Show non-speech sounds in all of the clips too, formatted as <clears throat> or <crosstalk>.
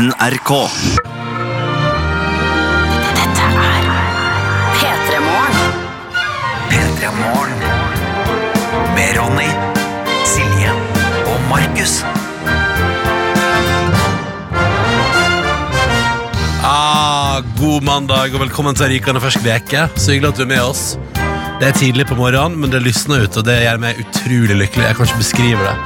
NRK. Dette er P3 Morgen. P3 Morgen. Med Ronny, Silje og Markus. Ah, god mandag og velkommen til Rikende fersk veke. Så hyggelig at du er med oss. Det er tidlig på morgenen, men det lysner ut, og det gjør meg utrolig lykkelig. Jeg kan ikke beskrive det.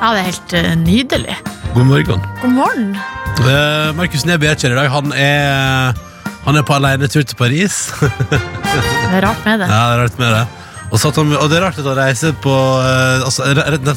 Ja, det er helt eh, nydelig. God morgen. God morgen. Uh, Markus Neby er ikke her i dag. Han er, han er på alenetur til Paris. <laughs> Det er rart med det. ja, det er rart med det. Og, han, og det er rart at han reiser på uh, altså,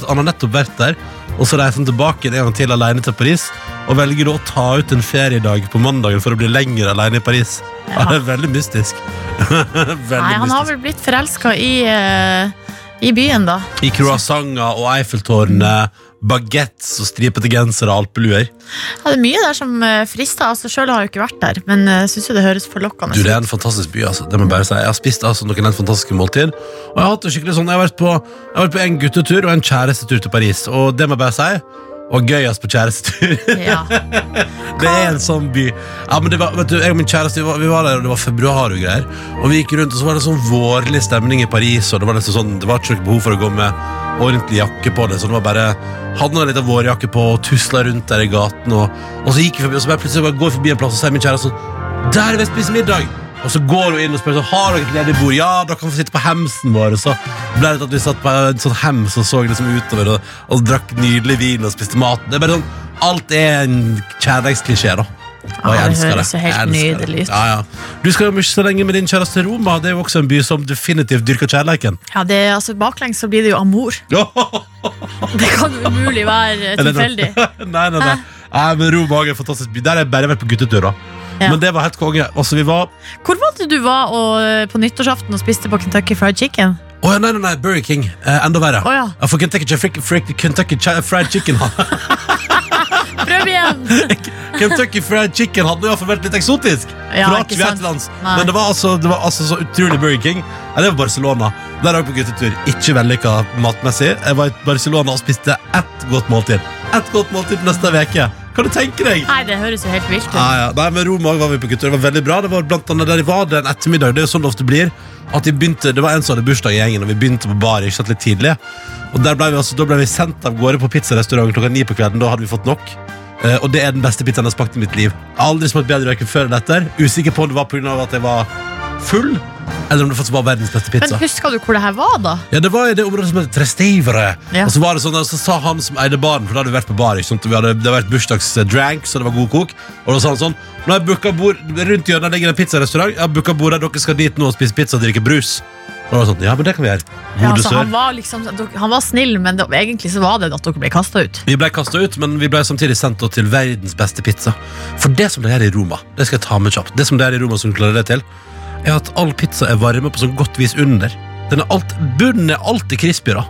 Han har nettopp vært der, og så reiser han tilbake en gang til alene til Paris. Og velger å ta ut en feriedag på mandagen for å bli lenger alene i Paris. Ja. <laughs> Det er veldig mystisk. <laughs> veldig Nei, han har vel blitt forelska i, uh, i byen, da. I croissanter og Eiffeltårnet, bagettes og stripete gensere og alpeluer. Ja, det er mye der som eh, frister. Altså, Sjøl har jeg jo ikke vært der, men jeg syns jo det høres forlokkende Du, Det er en fantastisk by. altså Det må jeg bare si Jeg har spist altså noen fantastiske måltid. Og Jeg har hatt det skikkelig sånn Jeg har vært på, jeg har vært på en guttetur og en kjærestetur til Paris. Og det må jeg bare si Og gøyest på kjærestetur. <laughs> Ja. <laughs> det er en sånn by. Ja, men det var, vet du, Jeg og min kjæreste vi var, vi var der, og det var februar og greier. Og vi gikk rundt, og så var det sånn vårlig stemning i Paris. Og Det var nesten sånn Det var ikke noe behov for å gå med ordentlig jakke på det. Så det var bare Hadde en liten vårjakke på og tusla rundt der i gaten. Og, og så gikk vi forbi, og så bare plutselig bare går vi forbi en plass, og sier min kjæreste sånn Der vil jeg spise middag! Og så går hun inn og spør så har dere et ledig bord. Ja, dere kan få sitte på hemsen vår. Og så ble det til at vi satt på en sånn hems og så liksom utover og, og drakk nydelig vin og spiste mat. Det er bare sånn, Alt er en kjærlighetsklisjé, da. Og det høres så helt det. nydelig ut. Ja, ja. Du skal jo mye så lenge med din kjæreste Roma. Det er jo også en by som definitivt dyrker kjærleiken. Ja, det, altså, baklengs så blir det jo amor. <laughs> Det kan jo umulig være det tilfeldig. <laughs> nei, nei, nei. nei men Roma er en fantastisk by. Der har jeg bare vært på guttetur. da. Ja. Men det var helt konge. Altså, vi var Hvor var det du var og, på nyttårsaften og spiste på Kentucky Fried Chicken? Å ja, nei, nei, nei, Burger King. Eh, enda verre. Oh, ja. For Kentucky, frik, frik, Kentucky Fried Chicken <laughs> Prøv igjen! <laughs> Kentucky Fried Chicken hadde i hvert fall vært litt eksotisk. Ja, Fra ikke sant. Nei. Men det var, altså, det var altså så utrolig Burger King. Det var Barcelona. Der på guttetur. Ikke vellykka matmessig. Jeg var i Barcelona og spiste ett godt måltid. Ett godt måltid neste uke. Kan du tenke deg? Nei, det høres jo helt vilt ut. Ah, ja. Nei, men Roma var vi på gutter. Det var veldig bra. Det var blant annet der de var den ettermiddag. Det er jo sånn det ofte blir. At de begynte, det var en som hadde bursdag i gjengen, og vi begynte på bar ikke sant, litt tidlig. Og ble vi, altså, Da ble vi sendt av gårde på pizzarestaurant klokka ni på kvelden. Da hadde vi fått nok. Uh, og det er den beste pizzaen jeg har smakt i mitt liv. Aldri smakt bedre verken før eller etter. Usikker på om det var pga. at jeg var full, eller om det faktisk var verdens beste pizza. Men husker du hvor det her var, da? Ja, Det var i det området som heter Trestivere. Ja. Og så var det sånn, og så sa han som eide baren, for da hadde vi vært på bar, ikke sant? Vi hadde, det hadde vært bursdagsdrank, så det var god kok. Og da sa han sånn Nå har jeg booka bord rundt hjørnet ligger en pizzarestaurant. Jeg har booka bord der dere skal dit nå og spise pizza og drikke brus. Og da var sånn, ja, men det kan vi gjøre. Ja, altså, han, var liksom, han var snill, men det, egentlig så var det at dere ble kasta ut. Vi ble kasta ut, men vi ble samtidig sendt til verdens beste pizza. For det som det er i Roma, det skal jeg ta med kjapt, det som det er i Roma som klarer det til, er at all pizza er varma på sånn godt vis under. Den er alt, bunnen er alltid crispy, da.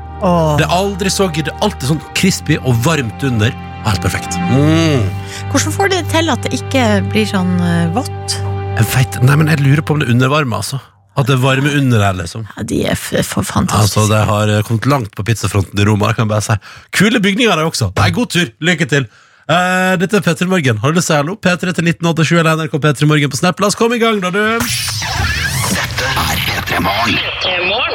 Det er aldri så soggy, det er alltid sånn crispy og varmt under. Helt perfekt. Mm. Hvordan får du det til at det ikke blir sånn eh, vått? Jeg vet, nei, men jeg lurer på om det er undervarme, altså. At det er varme under her, liksom. Ja, de er for, fantastiske. Altså. De har eh, kommet langt på pizzafronten i Roma. det kan jeg bare si. Kule bygninger der også. Nei, God tur. Lykke til. Eh, dette er P3 Morgen. Har du lyst til å si hallo? P3 til 1987 eller NRK P3 Morgen på Snap. La oss komme i gang, da, du. P3 Morgen.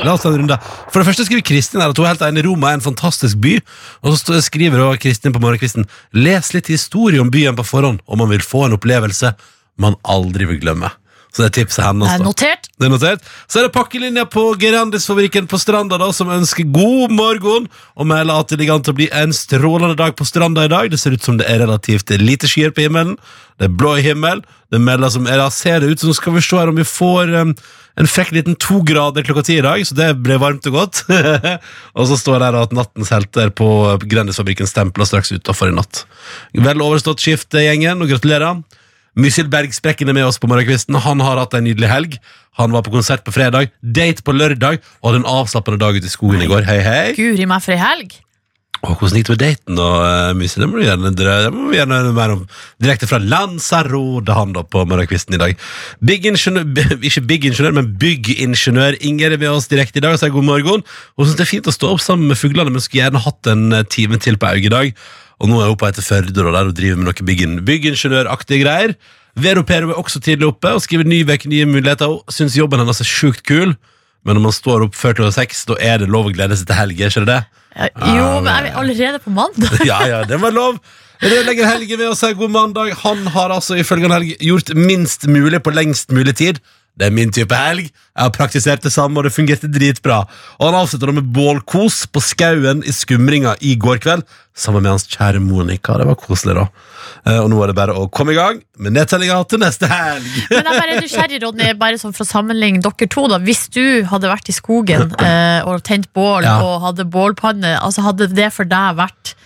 La oss ta en runde. For det første skriver Kristin her at hun er helt enig. Roma er en fantastisk by. Og så skriver hun Kristin på morgenkvisten Les litt historie om byen på forhånd, om man vil få en opplevelse man aldri vil glemme. Så det er tipset hennes. Det da. notert. Det er notert. Så er det pakkelinja på Gerandisfabrikken på Stranda da, som ønsker god morgen og melder at det ligger an til å bli en strålende dag på Stranda i dag. Det ser ut som det er relativt lite skyer på himmelen. Det er blå himmel. Det melder som, er ser det ut som skal vi se her om vi får um, en frekk liten to grader klokka ti i dag, så det ble varmt og godt. <laughs> og så står det her at nattens helter på Grandisfabrikken stempler straks utafor i natt. Vel overstått skift, gjengen, og gratulerer. Mysil Bergsprekken er med oss på morgenkvisten. Han har hatt en nydelig helg. Han var på konsert på fredag, date på lørdag og hadde en avslappende dag ute i skogen i går. Hei, hei. Guri meg for ei helg. Og hvordan gikk det med daten, da, eh, Mysil? Det må du gjerne, det må vi gjerne høre mer om. Direkte fra Lanzarote, han da, på morgenkvisten i dag. Big ingeniør, <laughs> ikke big ingeniør, men byggingeniør Inger er med oss direkte i dag og sier god morgen. Hun syns det er fint å stå opp sammen med fuglene, men skulle gjerne hatt en eh, time til på Aug i dag. Og nå er hun på etter Førde, og der hun driver med noe byggen- byggingeniøraktige greier. Vero Pero er også tidlig oppe og skriver ny vekk, nye muligheter. Hun syns jobben hennes er sjukt kul, men når man står opp før klokka seks, da er det lov å glede seg til helg, er ikke det? Ja, Jo, men er vi allerede på mandag? <laughs> Ja, ja, det var lov. Rødlegger Helge ved å si god mandag. Han har altså ifølge Helge gjort minst mulig på lengst mulig tid. Det er min type helg. Jeg har praktisert det samme, og det fungerte dritbra. Og han avslutter med bålkos på skauen i skumringa i går kveld, sammen med hans kjære Monica. Det var koselig, da. Eh, Og nå er det bare å komme i gang med nedtellinga til neste helg. <laughs> Men jeg er bare nysgjerrig, Rodney, bare sånn for å sammenligne dere to. da Hvis du hadde vært i skogen eh, og tent bål Ja. og hadde bålpanne, altså hadde det for deg vært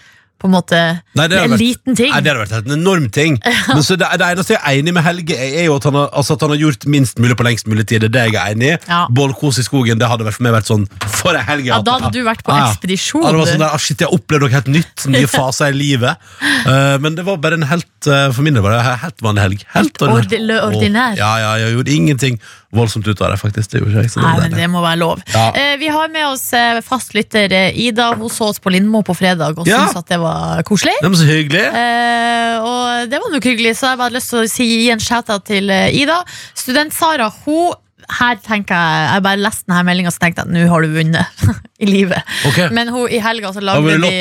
på en måte Nei, det en vært- liten ting? Nei, det hadde vært en enorm ting. <laughs> Men så det, det eneste jeg er enig med Helge, er, jo at han, har, altså at han har gjort minst mulig på lengst mulig tid. Det er det jeg er enig i. Ja. Bålkos i skogen, det hadde for meg vært sånn For ei helg! Ja, da hadde du vært på Ja, ja. ekspedisjon, Ja, det var sånn der, ah, shit, jeg opplevde noe helt nytt, nye <laughs> faser i livet. Uh, men det var bare en helt uh, For min del var det en helt vanlig helg. Helt helt lø- ordinær. Og- Ja, ja, jeg gjorde ingenting voldsomt ut av det, faktisk. Det gjorde ikke jeg. Så det Nei, men det må være lov. Ja. Eh, vi har med oss eh, fastlytter eh, Ida. Hun så oss på Lindmo på fredag og Ja. syntes at det var koselig. Det var så hyggelig. Eh, og det var nok hyggelig, så jeg bare hadde lyst til å si, gi en shout-out til eh, Ida. Student-Sara, hun her tenker Jeg jeg bare leste denne meldinga og tenkte jeg at nå har du vunnet <laughs> i livet. Okay. Men hun, i helga så lagde de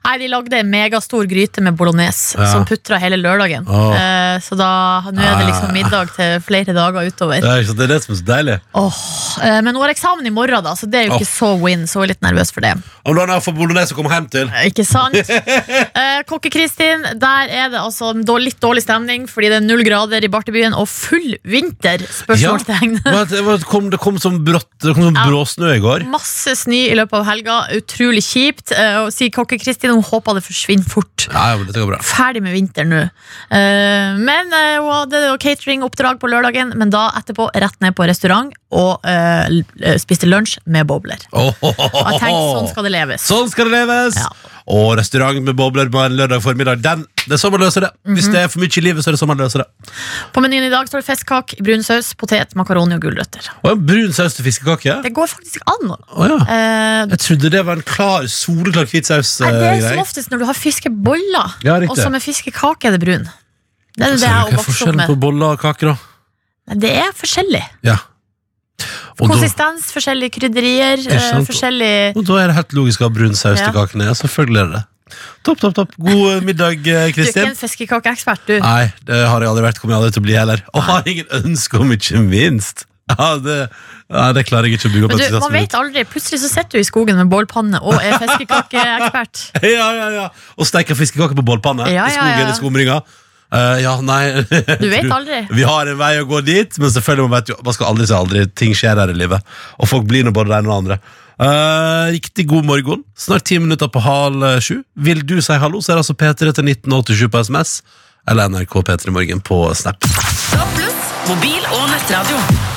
Nei, de lagde en megastor gryte med bolognese Ja. som putra hele lørdagen. Oh. Eh, så da nå er det liksom Ah. middag til flere dager utover. Det er, det er det som er så deilig. Oh. eh, men hun har eksamen i morgen, da, så det er jo ikke så win. Så hun er litt nervøs for det. Om du har for bolognese å komme hjem til. Ikke sant? <laughs> Eh, Kokke-Kristin, der er det altså litt dårlig stemning fordi det er null grader i Bartebyen og full vinter? Spørsmålstegn. Ja. det, kom, det kom som brått Det kom som bråsnø i går. Masse snø i løpet av helga. Utrolig kjipt. Eh, og sier Kokke-Kristin hun håper det forsvinner fort. Ja, men dette går bra. Ferdig med vinter nå. Eh, men eh, hun hadde jo cateringoppdrag på lørdagen, men da etterpå rett ned på restaurant og spiste lunsj med bobler. Oh, oh, oh, Og jeg tenkte sånn skal det leves. Sånn skal det leves! Ja. Og restaurant med bobler på en lørdag formiddag. Den, det er sånn man løser det. Hvis Mhm. det er for mye i livet, så er det sånn man løser det. På menyen i dag står det fiskkake, brun saus, potet, makaroni og gulrøtter. En brun saus til fiskekake. Det går faktisk an. Å ja. Eh, Jeg trodde det var en klar, soleklar hvit Nei, det er som oftest når du har fiskeboller, Ja, riktig. og så med fiskekake er det brun. Det er det jeg hva er vokst opp forskjellen med. på boller og kaker, da? Det er forskjellig. Ja. Og da, Konsistens, forskjellige krydderier, eh, forskjellig og da er det helt logisk å ha brun saus til kakene. Ja, selvfølgelig er det. Topp, topp, topp. God eh, middag, Kristin. <laughs> Du er ikke en fiskekakeekspert, du. Nei, det har jeg aldri vært. Kommer jeg aldri til å bli heller. Og har ingen ønske om, ikke minst. Ja, det, ja, det klarer jeg ikke å bygge opp Men du, man vet aldri. Plutselig så sitter du i skogen med bålpanne og er <laughs> fiskekakeekspert. Ja, ja, ja. Og steker fiskekaker på bålpanne i skogen i skumringa. Eh, ja, nei Du vet <laughs> aldri. Vi har en vei å gå dit, men selvfølgelig man vet jo Man skal aldri si aldri. Ting skjer her i livet. Og folk blir nå både det ene og det andre. Uh, riktig god morgen. Snart ti minutter på halv eh, sju. Vil du si hallo, så er det altså P3 til 1987 på SMS. Eller NRK P3 Morgen på Snap. Da pluss, mobil og nettradio.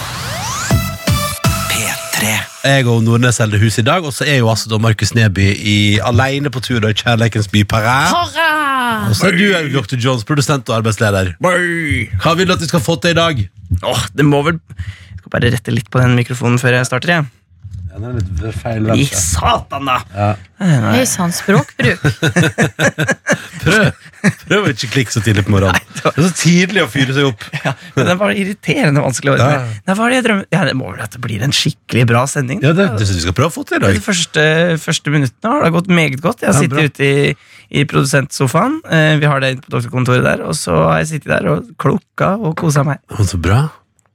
P3 Jeg og Nordnes selger hus i dag, og så er jo altså da Markus Neby i, alene på tur da i kjærleikens by Paris. Hurra! Og så er du Dr. Jones, produsent og arbeidsleder. Hva vil du at vi skal få til i dag? Åh, det må vel Jeg skal bare rette litt på den mikrofonen før jeg starter. Jeg. Ja, det er litt feil I satan, da! Ja. Hei sann, språkbruk. <laughs> Prøv, prøv å ikke klikke så tidlig på morgenen. Det er så tidlig å fyre seg opp. Ja, men det var irriterende vanskelig. å Ja. ordne. Nei, hva er det jeg drømmer? Ja, det må vel at det blir en skikkelig bra sending. Ja, det, det synes vi skal prøve å få til i De dag. første, første minuttene har det gått meget godt. Jeg har Ja, sittet bra. ute i, i produsentsofaen. Eh, vi har det inne på doktorkontoret der. Og så har jeg sittet der og klokka og kosa meg. Å, Så bra.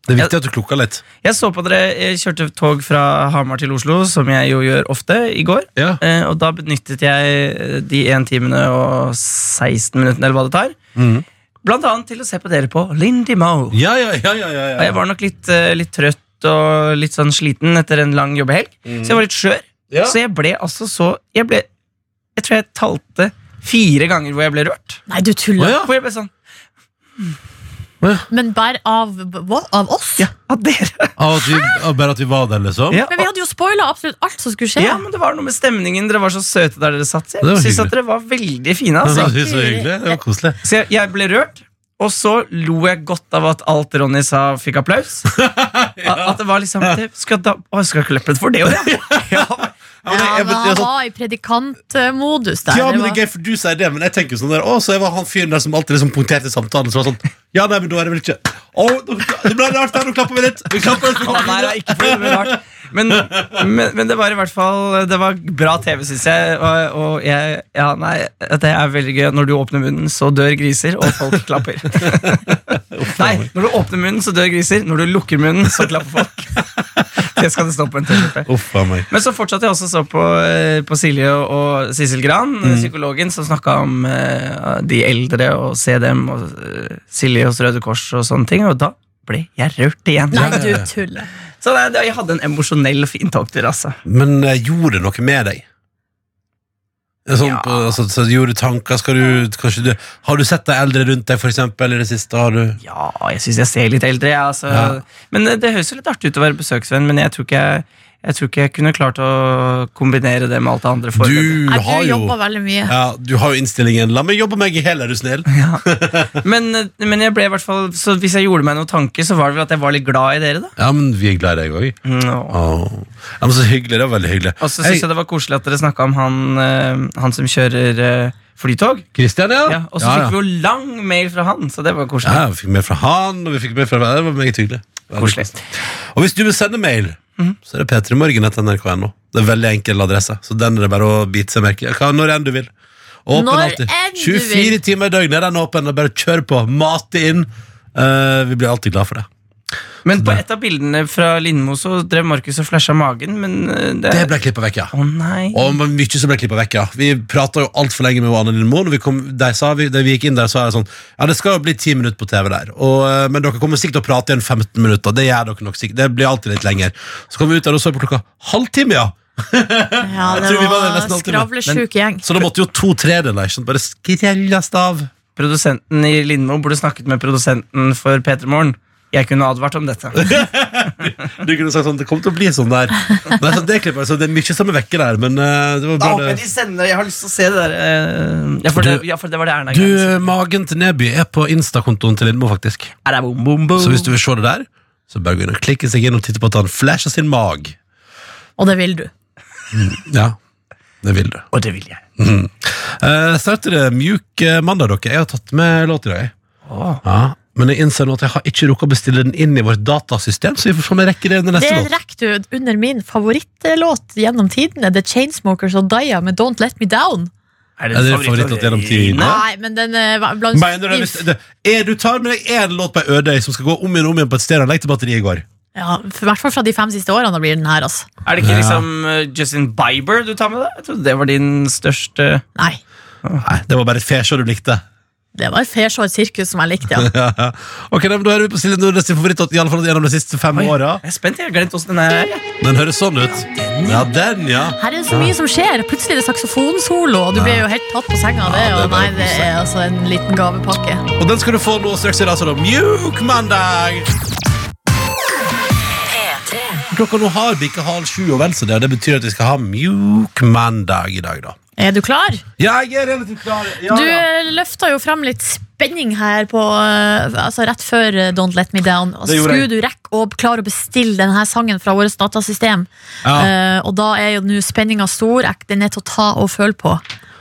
Det er viktig at du klukker litt. Jeg så på dere, jeg kjørte tog fra Hamar til Oslo, som jeg jo gjør ofte, i går. Ja. Eh, og da benyttet jeg eh, de 1 timene og 16 minuttene, eller hva det tar. Mm. Blant annet til å se på dere på Lindy Mo. Ja, ja, ja, ja, ja, Og jeg var nok litt, eh, litt trøtt og litt sånn sliten etter en lang jobbehelg. Så jeg var litt skjør. Ja. Så jeg ble altså så Jeg ble Jeg tror jeg talte fire ganger hvor jeg ble rørt. Nei, du tuller. ja. Hvor jeg ble sånn Men bare av, hva? av oss? Ja, av dere. Av at vi, av bare at vi var der, liksom? Ja, Men vi hadde jo spoila absolutt alt som skulle skje. ja, men det var noe med stemningen. Dere var så søte der dere satt. Så Det var jeg syns at dere var veldig fine. Altså. det var så hyggelig. Det var koselig. Så jeg, jeg ble rørt, og så lo jeg godt av at alt Ronny sa, fikk applaus. <laughs> At, at det var liksom det, skal, da, å, skal klappet for det òg, ja. ja. <laughs> Ja, men jeg- jeg- jeg- han var i predikantmodus der. Ja, men det er gøy, for du sier det, men jeg tenker sånn der Å, så jeg var han fyren der som alltid liksom punkterte samtalen. Så var sånn Ja, nei, men da er det vel ikke oh, det ble rart der, nå klapper vi litt. Vi klapper litt, der er litt. ikke fordi det ble rart. Men, men, men det var i hvert fall Det var bra TV, syns jeg. Og, og jeg, ja, nei, det er veldig gøy. Når du åpner munnen, så dør griser, og folk klapper. Nei, når du åpner munnen, så dør griser. Når du lukker munnen, så klapper folk. <laughs> Det skal det stå på en T-skjorte. Men så fortsatte jeg også å så på, eh, på Silje og Sissel Gran, Mm. psykologen, som snakka om uh, de eldre og se dem, og uh, Silje hos Røde Kors og sånne ting. Og da ble jeg rørt igjen. Nei, du tuller. Så det, det, jeg hadde en emosjonell og fin togtur, altså. Men eh, gjorde det noe med deg? Sånn, Ja. altså, så gjorde du tanker skal du, du, Har du sett deg eldre rundt deg, for eksempel, i det siste? Har du Ja, jeg syns jeg ser litt eldre, jeg. Altså. Ja. Men det, det høres jo litt artig ut å være besøksvenn, men jeg tror ikke jeg, jeg, tror ikke jeg kunne klart å kombinere det med alt det andre. foreløpig. Du Nei, har du jo veldig mye. ja, Du har jo innstillingen 'la meg jobbe meg i hæl, er du snill'? <laughs> Men, men jeg ble i hvert fall Så hvis jeg gjorde meg noen tanker, så var det vel at jeg var litt glad i dere, da. Ja, men vi er glad i deg òg. Ja, men så hyggelig. Det var veldig hyggelig. Og så syns jeg det var koselig at dere snakka om han, eh, han som kjører eh, flytog. Kristian, ja. Ja, og så ja, fikk vi jo lang mail fra han, så det var koselig. Ja, vi fikk mail fra han, og vi fikk mail fra Det var meget hyggelig. Koselig. Og hvis du vil sende mail, så er det p3morgen.nrk.no. Det er en veldig enkel adresse, så den er det bare å bite seg merke i. Når enn du vil. Åpen Når alltid. 24 timer i døgnet er den åpen. Bare kjør på. Mate inn. Uh, vi blir alltid glad for det. Men på et av bildene fra Lindmo så drev Markus og flasha magen, men eh, det, Det ble klippa vekk, ja. Å nei. Og mye som ble klippa vekk, ja. Vi prata jo altfor lenge med Anne Lindmo. Når vi, kom, de sa, vi, da vi gikk inn der, så er det sånn Ja, det skal jo bli ti minutter på TV der. Og, eh, men dere kommer sikkert til å prate igjen 15 minutter. Det gjør dere nok sikkert. Det blir alltid litt lenger. Så kom vi ut der og så på klokka halvtime, ja. <laughs> Ja, det var skravlesjuk gjeng. Så da måtte jo to tredjedeler ikke bare skrelles av. Produsenten i Lindmo burde snakket med produsenten for P3 Morgen. Jeg kunne advart om dette. <laughs> Du kunne sagt sånn, Det kommer til å bli sånn der. Nei, så det, klipper, så det er mye som er vekke der, men eh, det var Da bra. håper jeg Det. de sender Jeg har lyst til å se det der. eh, Ja, for, det, Du- ja, for det var det Erna Du. Magen til Neby er på Insta-kontoen til Lindmo, faktisk. Er det bom, bom, bom. Så hvis du vil se det der, så bør du gå inn og klikke seg inn og titte på at han flasher sin mag. Og det vil du. Ja, det vil du. Og det vil jeg. Uh, starter det mjuk mandag, dere. Jeg har tatt med låt i dag. Åh. Ja, men jeg innser nå at jeg har ikke rukket å bestille den inn i vårt datasystem, så vi får se om jeg rekker det under neste låt. Det rekker du under min favorittlåt gjennom tidene, The Chainsmokers og Daya med Don't Let Me Down. Er det, det favorittlåt gjennom tidene? Nei, men den er blant Mener du, det, er, du tar med deg én låt på ei ødøy som skal gå om igjen og om igjen på et stereoanlegg til batteriet går? Ja, I hvert fall fra de fem siste årene da blir den her, altså. Er det ikke Ja. liksom eh, Justin Bieber du tar med deg? Jeg trodde det var din største Nei. Nei, det var bare et fesjå du likte. Det var fesjå sirkus som jeg likte, ja. <laughs> Ok, Da er vi på Silje Nordnes sin favoritt i alle fall gjennom de siste fem åra. Jeg er spent. Jeg har glemt åssen den er. Den høres sånn ut. Ja, den, ja. Her er det så mye som skjer. Plutselig er det saksofonsolo, og du blir jo helt tatt på senga av det. Ja, det Og nei, det er altså en liten gavepakke. Og den skal du få nå straks i dag, så da. Mjuk mandag! Klokka nå har bikka halv sju, og vel så det, og det betyr at vi skal ha mjuk mandag i dag, da. Er du klar? Ja, jeg er relativt klar. Ja, Du ja. eh, løfta jo fram litt spenning her på, eh, altså rett før eh, Don't Let Me Down. Og så Det gjorde skulle du rekke å klare å bestille denne sangen fra vårt datasystem. Ja. Uh, og da er jo nå spenninga stor. Den er til å ta og føle på.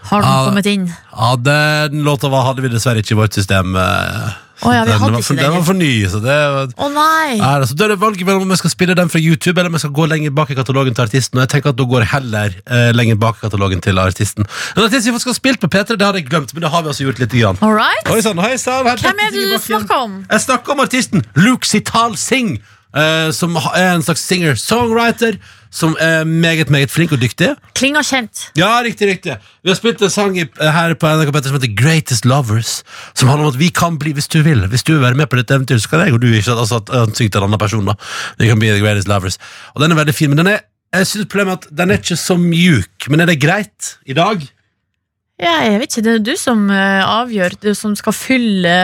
Har den kommet inn? ja, den låta hadde vi dessverre ikke i vårt system. eh, Å ja, vi den, var for, den. var for ny, så det Å nei! er. Så da er det valget mellom om jeg skal spille den fra YouTube, eller om jeg skal gå lenger bak i katalogen til artisten. Og jeg tenker at da går jeg heller eh, lenger bak i katalogen til artisten. En artist vi faktisk har spilt på P3, det hadde jeg glemt, men det har vi også gjort litt. Grann. All right. Oi sånn, hei sånn, her Hvem er det du snakker om? Jeg snakker om artisten Luke Sital Singh, eh, som er en slags singer-songwriter, som er meget, meget flink og dyktig. Klinger kjent. Ja, riktig, riktig. Vi har spilt en sang i, her på NRK Petter som heter Greatest Lovers, som handler om at vi kan bli hvis du vil. Hvis du vil være med på dette eventyret, så kan jeg og du ikke altså at han synger til en annen person. da. Vi kan bli the greatest lovers. Og den er veldig fin, men den er, jeg synes problemet er at den er ikke så mjuk. Men er det greit i dag? Ja, jeg vet ikke, det er du som eh, avgjør. Du som skal fylle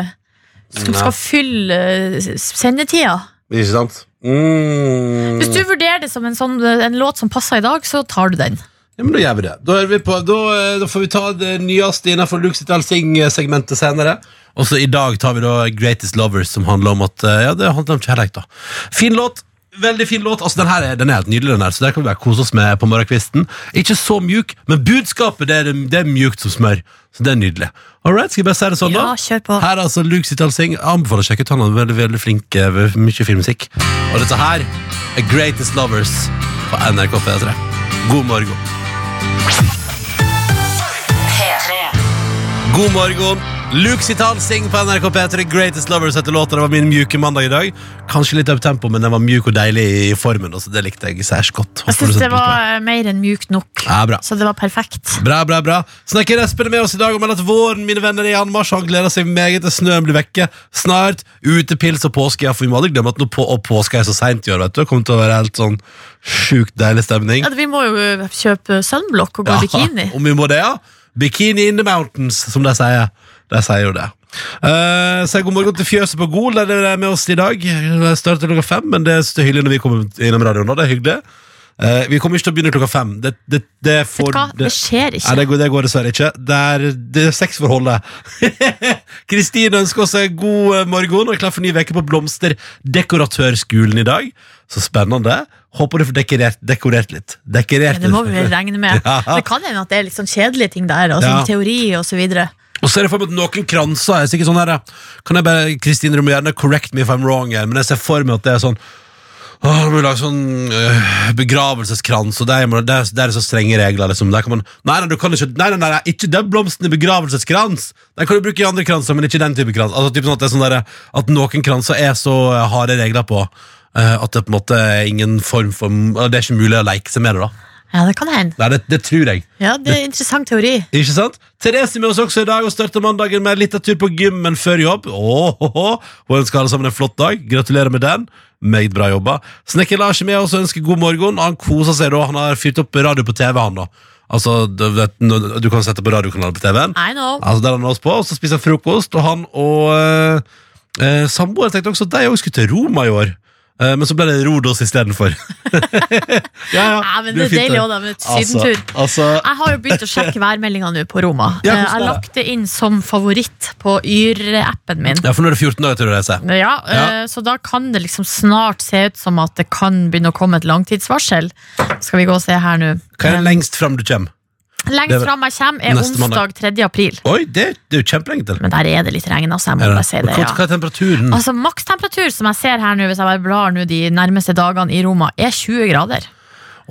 Som skal fylle eh, sendetida. Ikke sant? Mm. Hvis du vurderer det som en, sånn, en låt som passer i dag, så tar du den. Ja, men Da gjør vi det. Da, vi på, da, eh, da får vi ta det nyeste innenfor Luke sitt Sing-segmentet senere. Og så i dag tar vi da Greatest Lovers, som handler om at eh, Ja, det handler om kjærlighet, da. Fin låt. Veldig fin låt. Altså, den her er, den er helt nydelig, den her, så der kan vi bare kose oss med på morgenkvisten. Ikke så mjuk, men budskapet det er, det er mjukt som smør. Så det er nydelig. Alright, skal jeg bare si det sånn, da? Ja, kjør på. Her er altså Luke Sitalsing. Anbefaler å sjekke ut han er veldig, veldig flink. med Mye filmmusikk. Og dette her er Greatest Lovers på NRK P3. God morgen. God morgen. Luke Sital Sing på NRK P3. Greatest Lovers heter låta. Det var min mjuke mandag i dag. Kanskje litt uptempo, men den var mjuk og deilig i formen. Også. Det likte jeg særs godt. Jeg syns det var eh, mer enn mjukt nok. Ja, bra. Så det var perfekt. Bra, bra, bra. Snekker Espen er med oss i dag og melder at våren mine venner er i anmarsj. Han gleder seg meget til snøen blir vekke. Snart utepils og påske. Ja, for vi må aldri glemme at nå på, og påske er så seint i år. vet du. Det kommer til å være helt sånn sjukt deilig stemning. Ja, vi må jo eh, kjøpe sunblock og gå i bikini. Om vi må det, ja. Bikini in the mountains, som de sier. De sier jo det. Uh, så god morgen til Fjøset på Gol, der dere er med oss i dag. Det starter klokka fem, men det er hyggelig når vi kommer innom radioen. nå, Det er hyggelig. Uh, vi kommer ikke til å begynne klokka fem. Det, det, det, får, Vet hva? Det skjer ikke. Nei, det går, det går dessverre ikke. Det er, det er sexforholdet. <laughs> Kristine ønsker oss en god eh, morgen og er klar for ny uke på Blomsterdekoratørskolen i dag. Så spennende. Håper du får dekorert, dekorert litt. Dekorert det må vi vel regne med. <laughs> Ja. Det kan hende at det er litt sånn kjedelige ting der, altså Ja. teori og så videre. Og så er det for meg at noen kranser er sikkert sånn her Kan jeg bare, Kristine, du må gjerne correct me if I'm wrong her, men jeg ser for meg at det er sånn Åh, du må lage sånn øh, begravelseskrans, og der, der, der er så strenge regler. Liksom. Der kan man, nei, nei, du kan ikke, nei, nei, nei, ikke den blomsten i begravelseskrans! Den kan du bruke i andre kranser, men ikke den type krans. Altså, typ sånn at, det er sånn der, at noen kranser er så øh, harde regler på uh, at det på en måte er ingen form for Det er ikke mulig å leke seg med det. da Ja, det kan hende. Nei, det, det tror jeg. Ja, det er en interessant teori. Ikke sant? Therese er med oss også i dag og starter mandagen med en liten tur på gymmen før jobb. Åh, åh, åh. Hun ønsker alle sammen en flott dag. Gratulerer med den. Meget bra jobba. Snekker Lars er med oss og ønsker god morgen. Han koser seg da. Han har fyrt opp radio på TV, han da. Altså, du, vet, du kan sette på radiokanalen på TV-en. I know. Altså, der er han oss på, og så spiser han frokost, og han og eh, eh, samboeren tenkte også at de også skulle til Roma i år. Eh, men så ble det Rodos istedenfor. <laughs> ja, Ja, men det er deilig også da, med sydentur. Altså, altså, Jeg har jo begynt å sjekke værmeldinga nå på Roma. Ja, Eh, jeg har lagt det inn som favoritt på Yr-appen min. ja, for nå er det 14 dager til å reise. Ja, ja. Så da kan det liksom snart se ut som at det kan begynne å komme et langtidsvarsel. Skal vi gå og se her nå. Hva er det lengst fram du kommer? Lengst fram jeg kommer, er Neste onsdag 3. april. Oi, det, det er jo kjempelenge til. Men der er det litt regn, altså. Jeg må bare si det. Ja. hva er temperaturen? Altså Makstemperatur som jeg ser her nå, hvis jeg bare blar nå de nærmeste dagene i Roma, er 20 grader.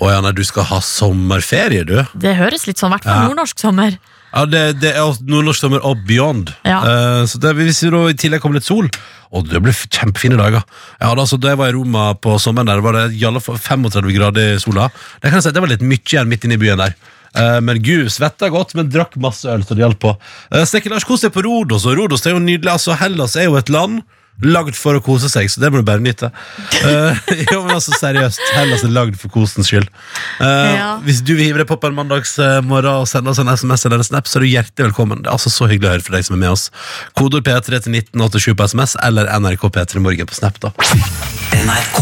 Å ja, nei, du skal ha sommerferie, du. Det høres litt sånn, i hvert fall Ja. nordnorsk sommer. Ja, Det, det er også nordnorsk sommer og beyond. Ja. Eh, så det, Hvis det da i tillegg kommer litt sol Og det blir f- kjempefine dager. Jeg hadde altså, Da jeg var i Roma på sommeren, der var det i alle fall 35 grader i sola. Det kan jeg si, det var litt mye igjen midt inne i byen der. Eh, men gud, svetta godt, men drakk masse øl, så det hjalp på. Uh, Lars, kos deg på Rodos, og Rodos er jo nydelig. altså Hellas er jo et land lagd for å kose seg, så det må du bare nyte. Eh, <laughs> jo, men altså Seriøst, Hellas er lagd for kosens skyld. Eh, Ja. Hvis du vil hive deg på på en mandagsmorgen og sende oss en SMS eller en snap, så er du hjertelig velkommen. Det er altså så hyggelig å høre fra deg som er med oss. Kodord P3 til 1987 på SMS eller NRK P3 Morgen på Snap. da NRK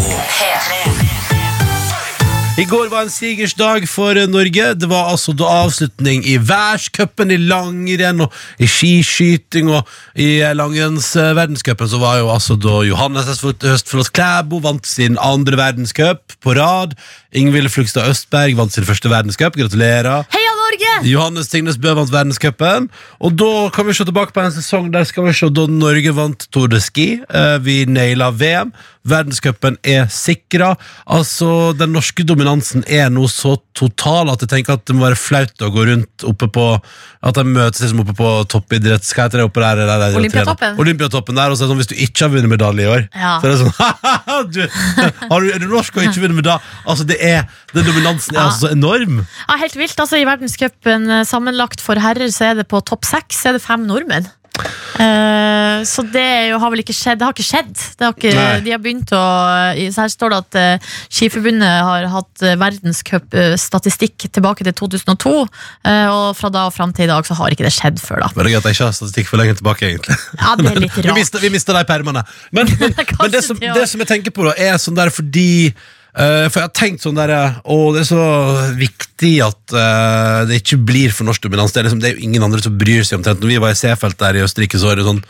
I går var en sigers dag for Norge. Det var altså da avslutning i verdenscupen, i langrenn og i skiskyting og i langrennsverdenscupen. Så var jo altså da Johannes Høstflot Klæbo vant sin andre verdenscup på rad. Ingvild Flugstad Østberg vant sin første verdenscup. Gratulerer. Heia Norge! Johannes Tingnes Bø vant verdenscupen. Og da kan vi se tilbake på en sesong der skal vi se da Norge vant Tour de Ski. Eh, Vi naila VM. Verdenscupen er sikra. Altså, den norske dominansen er nå så total at jeg tenker at det må være flaut å gå rundt oppe på At de møtes liksom oppe på toppidretts... Hva heter det oppe der? der, der Olympiatoppen. Olympiatoppen der, og så er det sånn hvis du ikke har vunnet medalje i år, Ja. så er det sånn har du, Er du norsk og ikke vunnet medalje? Altså, det er Den dominansen er Ja. altså så enorm. Ja, helt vilt. altså I verdenscupen eh, sammenlagt for herrer så er det på topp seks er det fem nordmenn. Eh, så det jo, har vel ikke skjedd. Det har ikke skjedd. Det har ikke, de har begynt å Så her står det at uh, Skiforbundet har hatt uh, verdenscupstatistikk tilbake til 2002. eh, og fra da og fram til i dag så har ikke det skjedd før, da. Men det er gøy at jeg ikke har statistikk for lenge tilbake, egentlig. Ja, det er <laughs> litt rart. vi mister de permene. Men, men, <laughs> men det, som, det som jeg tenker på, da, er sånn der fordi eh, For jeg har tenkt sånn der Å, det er så viktig at uh, det ikke blir for norsk dominans. Det er, liksom, det er jo ingen andre som bryr seg omtrent. Når vi var i Seefeld der i Østerrike, så er det sånn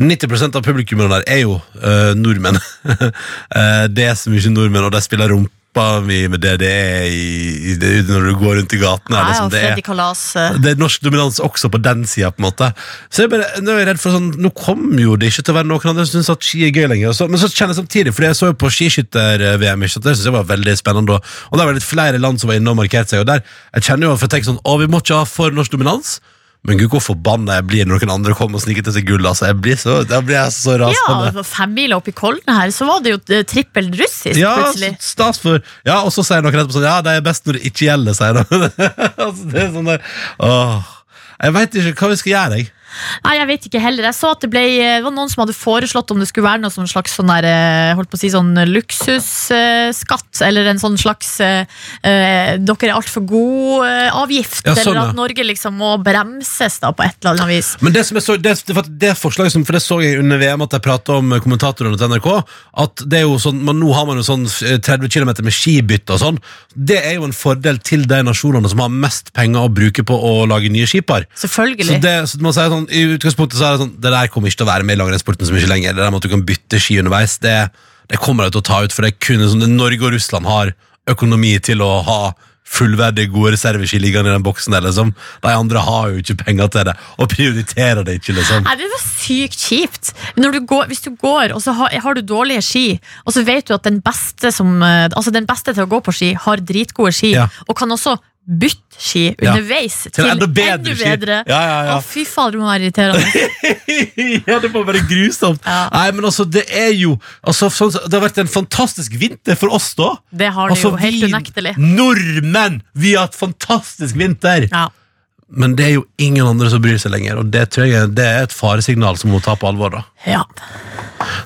90% av publikummene der er jo uh, nordmenn. uh, <laughs> det er så mye nordmenn, og de spiller rumpa mi med DDE i, i, det- når du går rundt i gatene. Ja, liksom, det er- eh, det er norsk dominans også på den sida. På en måte. Så jeg bare, nå er jeg redd for sånn Nå kommer jo det ikke til å være noen andre som syns at ski er gøy lenger. Så, men så kjenner jeg samtidig, fordi jeg så jo på skiskytter-VM, ikke det syns jeg var veldig spennende. Og, og det var litt flere land som var inne og markerte seg. Og der, jeg kjenner jo for jeg tenker sånn Å, vi må ikke ha for norsk dominans. Men gud, hvor forbanna jeg blir når noen andre kommer og sniker til seg gull. Altså, jeg blir så, da blir jeg så rasende. Ja, rasende. femmila oppi Kollen her, så var det jo eh, trippel russisk Ja, plutselig. Ja, stas for Ja, og så sier noen etterpå sånn Ja, det er best når det ikke gjelder, sier de. <laughs> altså, det er sånn der Åh. Jeg veit ikke hva vi skal gjøre, jeg. Nei, jeg vet ikke heller. Jeg så at det, ble, det var noen som hadde foreslått om det skulle være noe slags sånn der, eh, holdt på å si sånn luksusskatt, eller en sånn slags eh, eh, dere er altfor god-avgift, Ja, sånn, eller at Norge liksom må bremses da på et eller annet vis. Men det som jeg så, det, det, det forslaget som, For det så jeg under VM at jeg pratet om kommentatorene til NRK, at det er jo sånn, man, nå har man jo sånn eh, 30 km med skibytte og sånn. Det er jo en fordel til de nasjonene som har mest penger å bruke på å lage nye skipar. Så, Selvfølgelig. det, så man sier sånn, I utgangspunktet så er det sånn Det der kommer ikke til å være med i langrennssporten så mye lenger. Det der med at du kan bytte ski underveis, det, det kommer de til å ta ut. For det er kun sånn, det Norge og Russland har økonomi til å ha fullverdige, gode reserveski liggende i den boksen der, liksom. De andre har jo ikke penger til det, og prioriterer det ikke, liksom. Nei, Det var sykt kjipt. Du går, hvis du går, og så har, har du dårlige ski, og så vet du at den beste, som, eh, altså den beste til å gå på ski har dritgode ski, Ja. og kan også bytte ski Ja. underveis Til enda bedre ski. bedre. Ja, ja, ja. Å, fy fader, det må være irriterende. <laughs> ja, det må være grusomt. Nei, men altså, det er jo altså, sånn, Det har vært en fantastisk vinter for oss, da. Det har det Altså, jo helt vi unektelig. Nordmenn! Vi har hatt fantastisk vinter! Ja. Men det er jo ingen andre som bryr seg lenger, og det tror jeg det er et faresignal som må ta på alvor. da ja.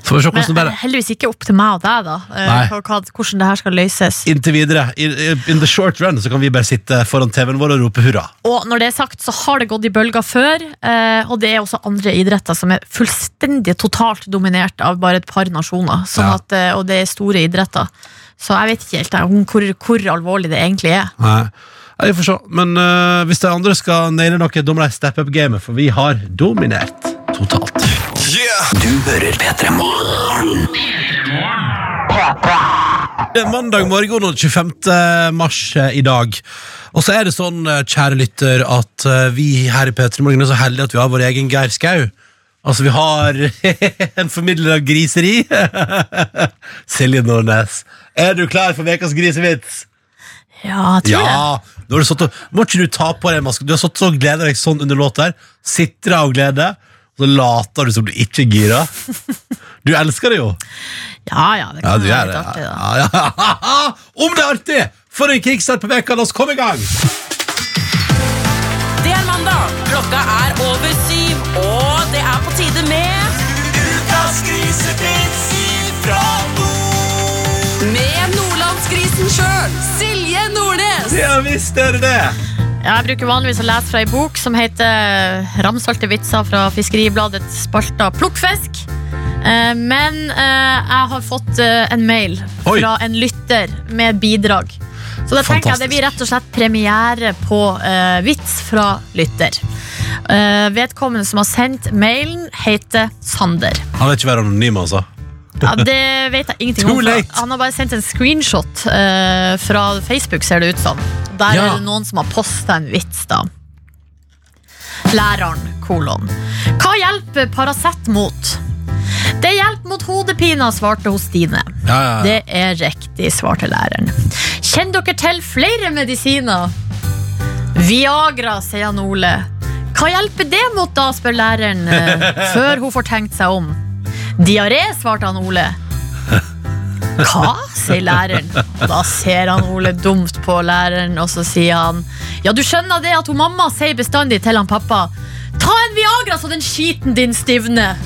Så får vi se hvordan det blir. heldigvis ikke opp til meg og deg, da. eh, Nei. hva- hva- hvordan det her skal løses. Inntil videre, in, in the short run, så kan vi bare sitte foran TV-en vår og rope hurra. Og når det er sagt, så har det gått i bølger før, eh, og det er også andre idretter som er fullstendig totalt dominert av bare et par nasjoner. Sånn Ja. at, eh, og det er store idretter. Så jeg vet ikke helt jeg, om hvor, hvor alvorlig det egentlig er. Nei, Vi får se. Men uh, hvis de andre skal naile noe, da må de steppe opp gamet, for vi har dominert totalt. Du hører P3 Morgen. Det er mandag morgen og 25. mars eh, i dag. Og så er det sånn, eh, kjære lytter, at vi her i P3 Morgen er så heldige at vi har vår egen Geir Skau. Altså, vi har <laughs> en formidler av griseri. <laughs> Silje Nordnes. Er du klar for ukas grisevits? Ja, jeg tror det. Nå har du satt og, må ikke du ta på deg maske? Du har satt og gleda deg sånn under låta her. Sitra av glede. Og så later du som du ikke er gira. Du elsker det jo. Ja, ja, det kan ja, være litt artig, da. Ja, ja. <laughs> Om det er artig! For en kickstart på veka, la oss komme i gang! Det er mandag, klokka er over syv, og det er på tide med Ukas grisepils ifra nord. Med nordlandsgrisen sjøl, Silje Nordnes. Ja visst er det det! Jeg bruker vanligvis å lese fra ei bok som heter Ramsalte vitser fra Fiskeribladets spalta Plukkfisk. Eh, Men eh, jeg har fått eh, en mail Oi. fra en lytter med bidrag. Så da tenker jeg det blir rett og slett premiere på uh, vits fra lytter. Uh, vedkommende som har sendt mailen, heter Sander. Han vil ikke være anonym, altså. Ja, Det vet jeg ingenting om. for. Han har bare sendt en screenshot eh, fra Facebook, ser det ut som. Der Ja. er det noen som har posta en vits, da. Læreren, kolon. Hva hjelper Paracet mot? Det hjelper mot hodepina, svarte hos Stine. Ja, ja, ja. Det er riktig, svarte læreren. Kjenner dere til flere medisiner? Viagra, sier han Ole. Hva hjelper det mot, da, spør læreren, eh, <laughs> før hun får tenkt seg om. Diaré, svarte han Ole. Hva? sier læreren. Da ser han Ole dumt på læreren, og så sier han Ja, du skjønner det at hun mamma sier bestandig til han pappa Ta en Viagra så den skiten din stivner.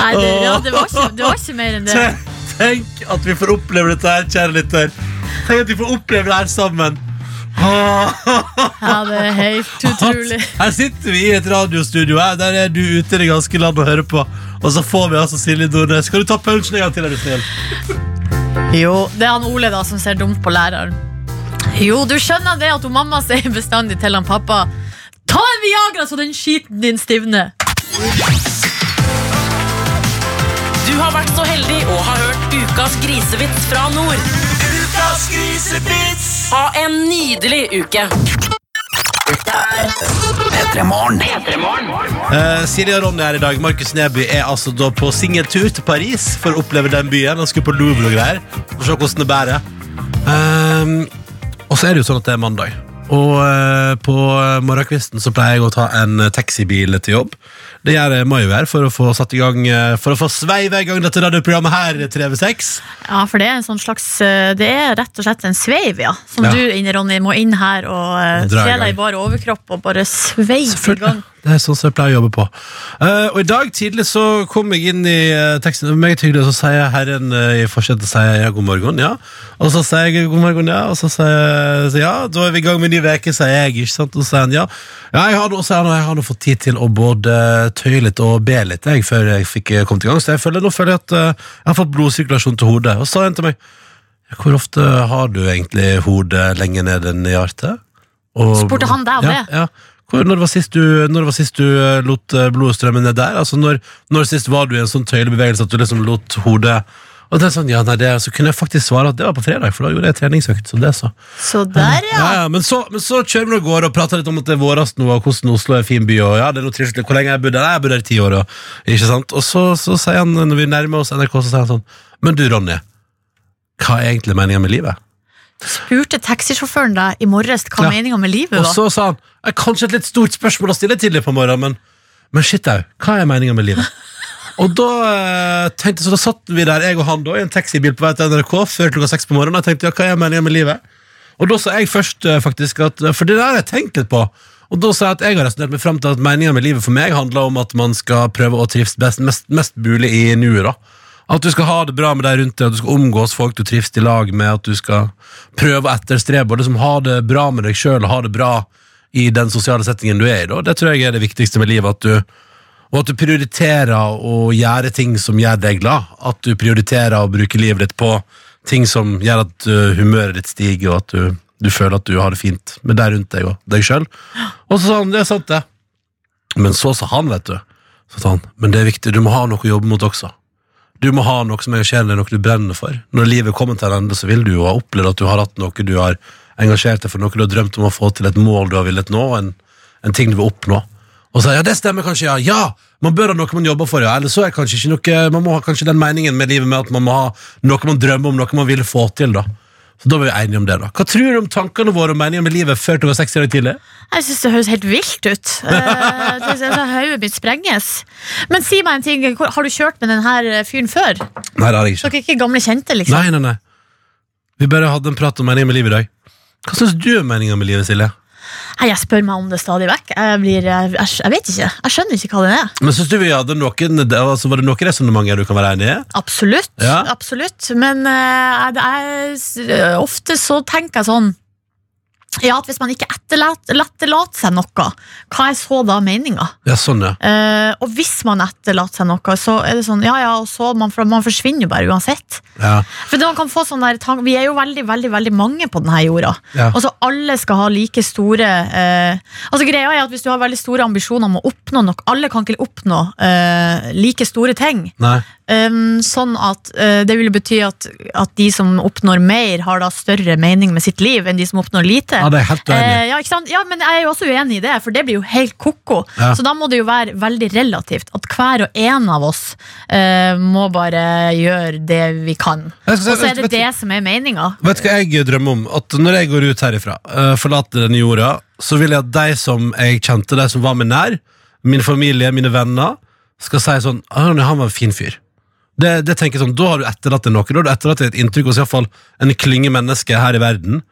Nei, det, ja, det, var ikke, det var ikke mer enn det. Tenk at vi får oppleve dette her, kjære lytter. Tenk at vi får oppleve det her sammen. <laughs> Ja, det er helt <laughs> utrolig. Her sitter vi i et radiostudio. Her. Der er du ute i det ganske land og hører på. Og så får vi altså Silje Nordnes. Skal du ta punchen en gang til? Er du snill? Jo, det er han Ole da som ser dumt på læreren. Jo, du skjønner det at hun mamma sier bestandig til han pappa Ta en Viagra så den skiten din stivner. Du har vært så heldig og har hørt ukas grisevits fra nord. Ukas grisevits! Ha en nydelig uke. P3 Morgen. Eh, Silje og Ronny her i dag. Markus Neby er altså da på singeltur til Paris for å oppleve den byen. Han skulle på Louvre og greier. For å se hvordan det bærer. Uh, og så er det jo sånn at det er mandag. Og eh, på morgenkvisten så pleier jeg å ta en taxibil til jobb. Det gjør jeg må jo her for å få satt i gang eh, For å få sveive i gang dette radioprogrammet her, 3v6. Ja, for det er en sånn slags eh, Det er rett og slett en sveiv, ja. Som Ja. du, Ronny, må inn her og dra i se gang. deg i bare overkropp og bare sveive i gang. Det er sånn som jeg pleier å jobbe på. Uh, og i dag tidlig så kom jeg inn i uh, teksten. Det var Meget hyggelig, og så sier herren uh, i forsetet sier ja, god morgen. ja Og så sier jeg god morgen, ja. Og så sier jeg ja, da er vi i gang med en ny uke, sier jeg. ikke sant Og så sier han ja. Ja, jeg har, han, jeg har nå fått tid til å både tøye litt og be litt jeg, før jeg fikk kommet i gang. Så jeg føler, nå føler jeg at uh, jeg har fått blodsirkulasjon til hodet. Og så sa han til meg ja, hvor ofte har du egentlig hodet lenger ned enn i hjertet? Og- Spurte han deg om ja, det? Ja. Hvor, når, var sist du, når var sist du eh, lot eh, blodet strømme ned der? Altså når, når sist var du i en sånn tøyelig bevegelse at du liksom lot hodet Og det er sånn, ja, nei, det, Så kunne jeg faktisk svare at det var på fredag, for da gjorde jeg treningsøkt. Så det så. Så der, ja. Ja, ja, men, så, men så kjører vi av gårde og prater litt om at det er vårast nå, og hvordan Oslo er en fin by. Og ja, det er noe trivselig. Hvor lenge har jeg bodd der? Nei, Jeg bodde bodd her i ti år. Og, ikke sant? og så, så sier han, når vi nærmer oss NRK, så sier han sånn Men du, Ronny, hva er egentlig meninga med livet? Spurte taxisjåføren deg i morges hva Ja. meninga med livet Og så sa han "Det er Kanskje et litt stort spørsmål å stille tidlig på morgenen, men, men shit au, hva er meninga med livet? <laughs> Og da eh, tenkte Så da satt vi der, jeg og han, da i en taxibil på vei til NRK før klokka seks på morgenen. Og jeg tenkte ja, hva er meninga med livet? Og da sa jeg først eh, faktisk at For det der har jeg tenkt litt på. Og da sa jeg at jeg har resonnert meg frem til at meninga med livet for meg handler om at man skal prøve å trives best, mest, mest mulig i nuet. da At du skal ha det bra med deg rundt deg, at du skal omgås folk du trives i lag med, at du skal prøve å etterstrebe og liksom ha det bra med deg sjøl og ha det bra i den sosiale settingen du er i. da Det tror jeg er det viktigste med livet. At du, og at du prioriterer å gjøre ting som gjør deg glad. At du prioriterer å bruke livet ditt på ting som gjør at uh, humøret ditt stiger, og at du, du føler at du har det fint med deg rundt deg og deg sjøl. Og så sa han det er sant, det. Men så sa han, vet du, så sa han, men det er viktig, du må ha noe å jobbe mot også. Du må ha noe som engasjerer deg, noe du brenner for. Når livet kommer til en ende, så vil du jo ha opplevd at du har hatt noe du har engasjert deg for, noe du har drømt om å få til, et mål du har villet nå, en, en ting du vil oppnå. Og så ja, det stemmer kanskje, ja. Ja! Man bør ha noe man jobber for, ja. Eller så er kanskje ikke noe Man må ha kanskje den meningen med livet med at man må ha noe man drømmer om, noe man vil få til, da. Så da var vi enige om det, da. Hva tror du om tankene våre og meningen med livet før du var 60 år tidlig? Jeg syns det høres helt vilt ut. <laughs> Eh, det- det- Hodet mitt sprenges. Men si meg en ting, har du kjørt med denne fyren før? Nei, det har jeg ikke. Dere er ikke gamle kjente, liksom? Nei, nei, nei. Vi bare hadde en prat om meningen med livet i dag. Hva syns du om meningen med livet, Silje? Nei, jeg spør meg om det stadig vekk. Jeg, blir, jeg, jeg vet ikke. Jeg skjønner ikke hva det er. Men synes du vi hadde noen altså, Var det noen resonnementer du kan være enig i? Absolutt. Ja. absolutt. Men uh, jeg, ofte så tenker jeg sånn ja, at Hvis man ikke etterlater seg noe, hva er så da meninga? Ja, sånn, ja. Eh, og hvis man etterlater seg noe, så er det sånn Ja, ja, og så man, man forsvinner jo bare uansett. ja. For man kan få sånn der Vi er jo veldig veldig, veldig mange på denne jorda. Ja. Altså Alle skal ha like store eh, Altså Greia er at Hvis du har veldig store ambisjoner om å oppnå noe Alle kan ikke oppnå eh, like store ting. Nei. Um, sånn at eh, det vil bety at, at de som oppnår mer, har da større mening med sitt liv enn de som oppnår lite. Ja, det er helt uenig. Eh, ja, ikke sant? ja, men jeg er jo også uenig i det, for det blir jo helt ko-ko. Ja. Så da må det jo være veldig relativt. At hver og en av oss eh, må bare gjøre det vi kan. Si- Og så er det vet- det som er meninga. Vet du hva jeg drømmer om? At når jeg går ut herifra, uh, forlater denne jorda, så vil jeg at de som jeg kjente, de som var meg nær, min familie, mine venner, skal si sånn «Ah, Han var en fin fyr. Det, det tenker jeg sånn, Da har du etterlatt deg noe. Da har du etterlatt deg et inntrykk hos i hvert fall en klynge mennesker her i verden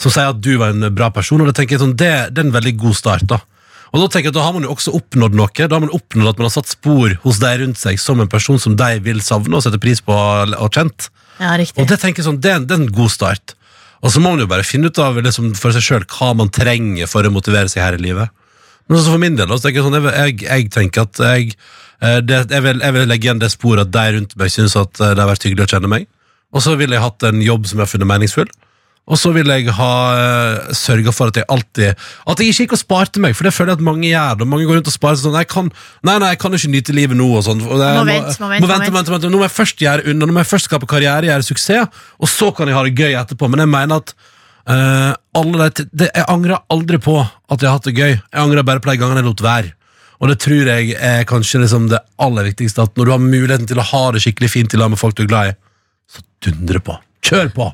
som sier at du var en bra person. Og det tenker jeg sånn, det, det er en veldig god start. da og Da tenker jeg at da har man jo også oppnådd noe. Da har man oppnådd at man har satt spor hos de rundt seg som en person som de vil savne og sette pris på og kjent. Ja, riktig. Og det tenker jeg sånn, det er, en, det er en god start. Og så må man jo bare finne ut av liksom, for seg sjøl hva man trenger for å motivere seg her i livet. Men også for min del, da, så tenker jeg, sånn, jeg, jeg, jeg tenker at jeg, det, jeg, vil, jeg vil legge igjen det sporet at de rundt meg syns at eh, det har vært hyggelig å kjenne meg. Og så vil jeg hatt en jobb som jeg har funnet meningsfull. Og så vil jeg ha uh, sørga for at jeg alltid At jeg ikke gikk og sparte meg, for det føler jeg at mange gjør. det. Mange går rundt og sparer sånn jeg kan, Nei, nei, jeg kan ikke nyte livet nå. og sånn må, Må vente, må vente, må vente, vente, vente. Nå må jeg først gjøre unna Nå må jeg først skape karriere, gjøre suksess, og så kan jeg ha det gøy etterpå. Men jeg mener at uh, alle de, det, jeg angrer aldri på at jeg har hatt det gøy. Jeg angrer bare på de gangene jeg lot være. Og det tror jeg er kanskje liksom det aller viktigste. At når du har muligheten til å ha det skikkelig fint i lag med folk du er glad i, så dundre på. Kjør på!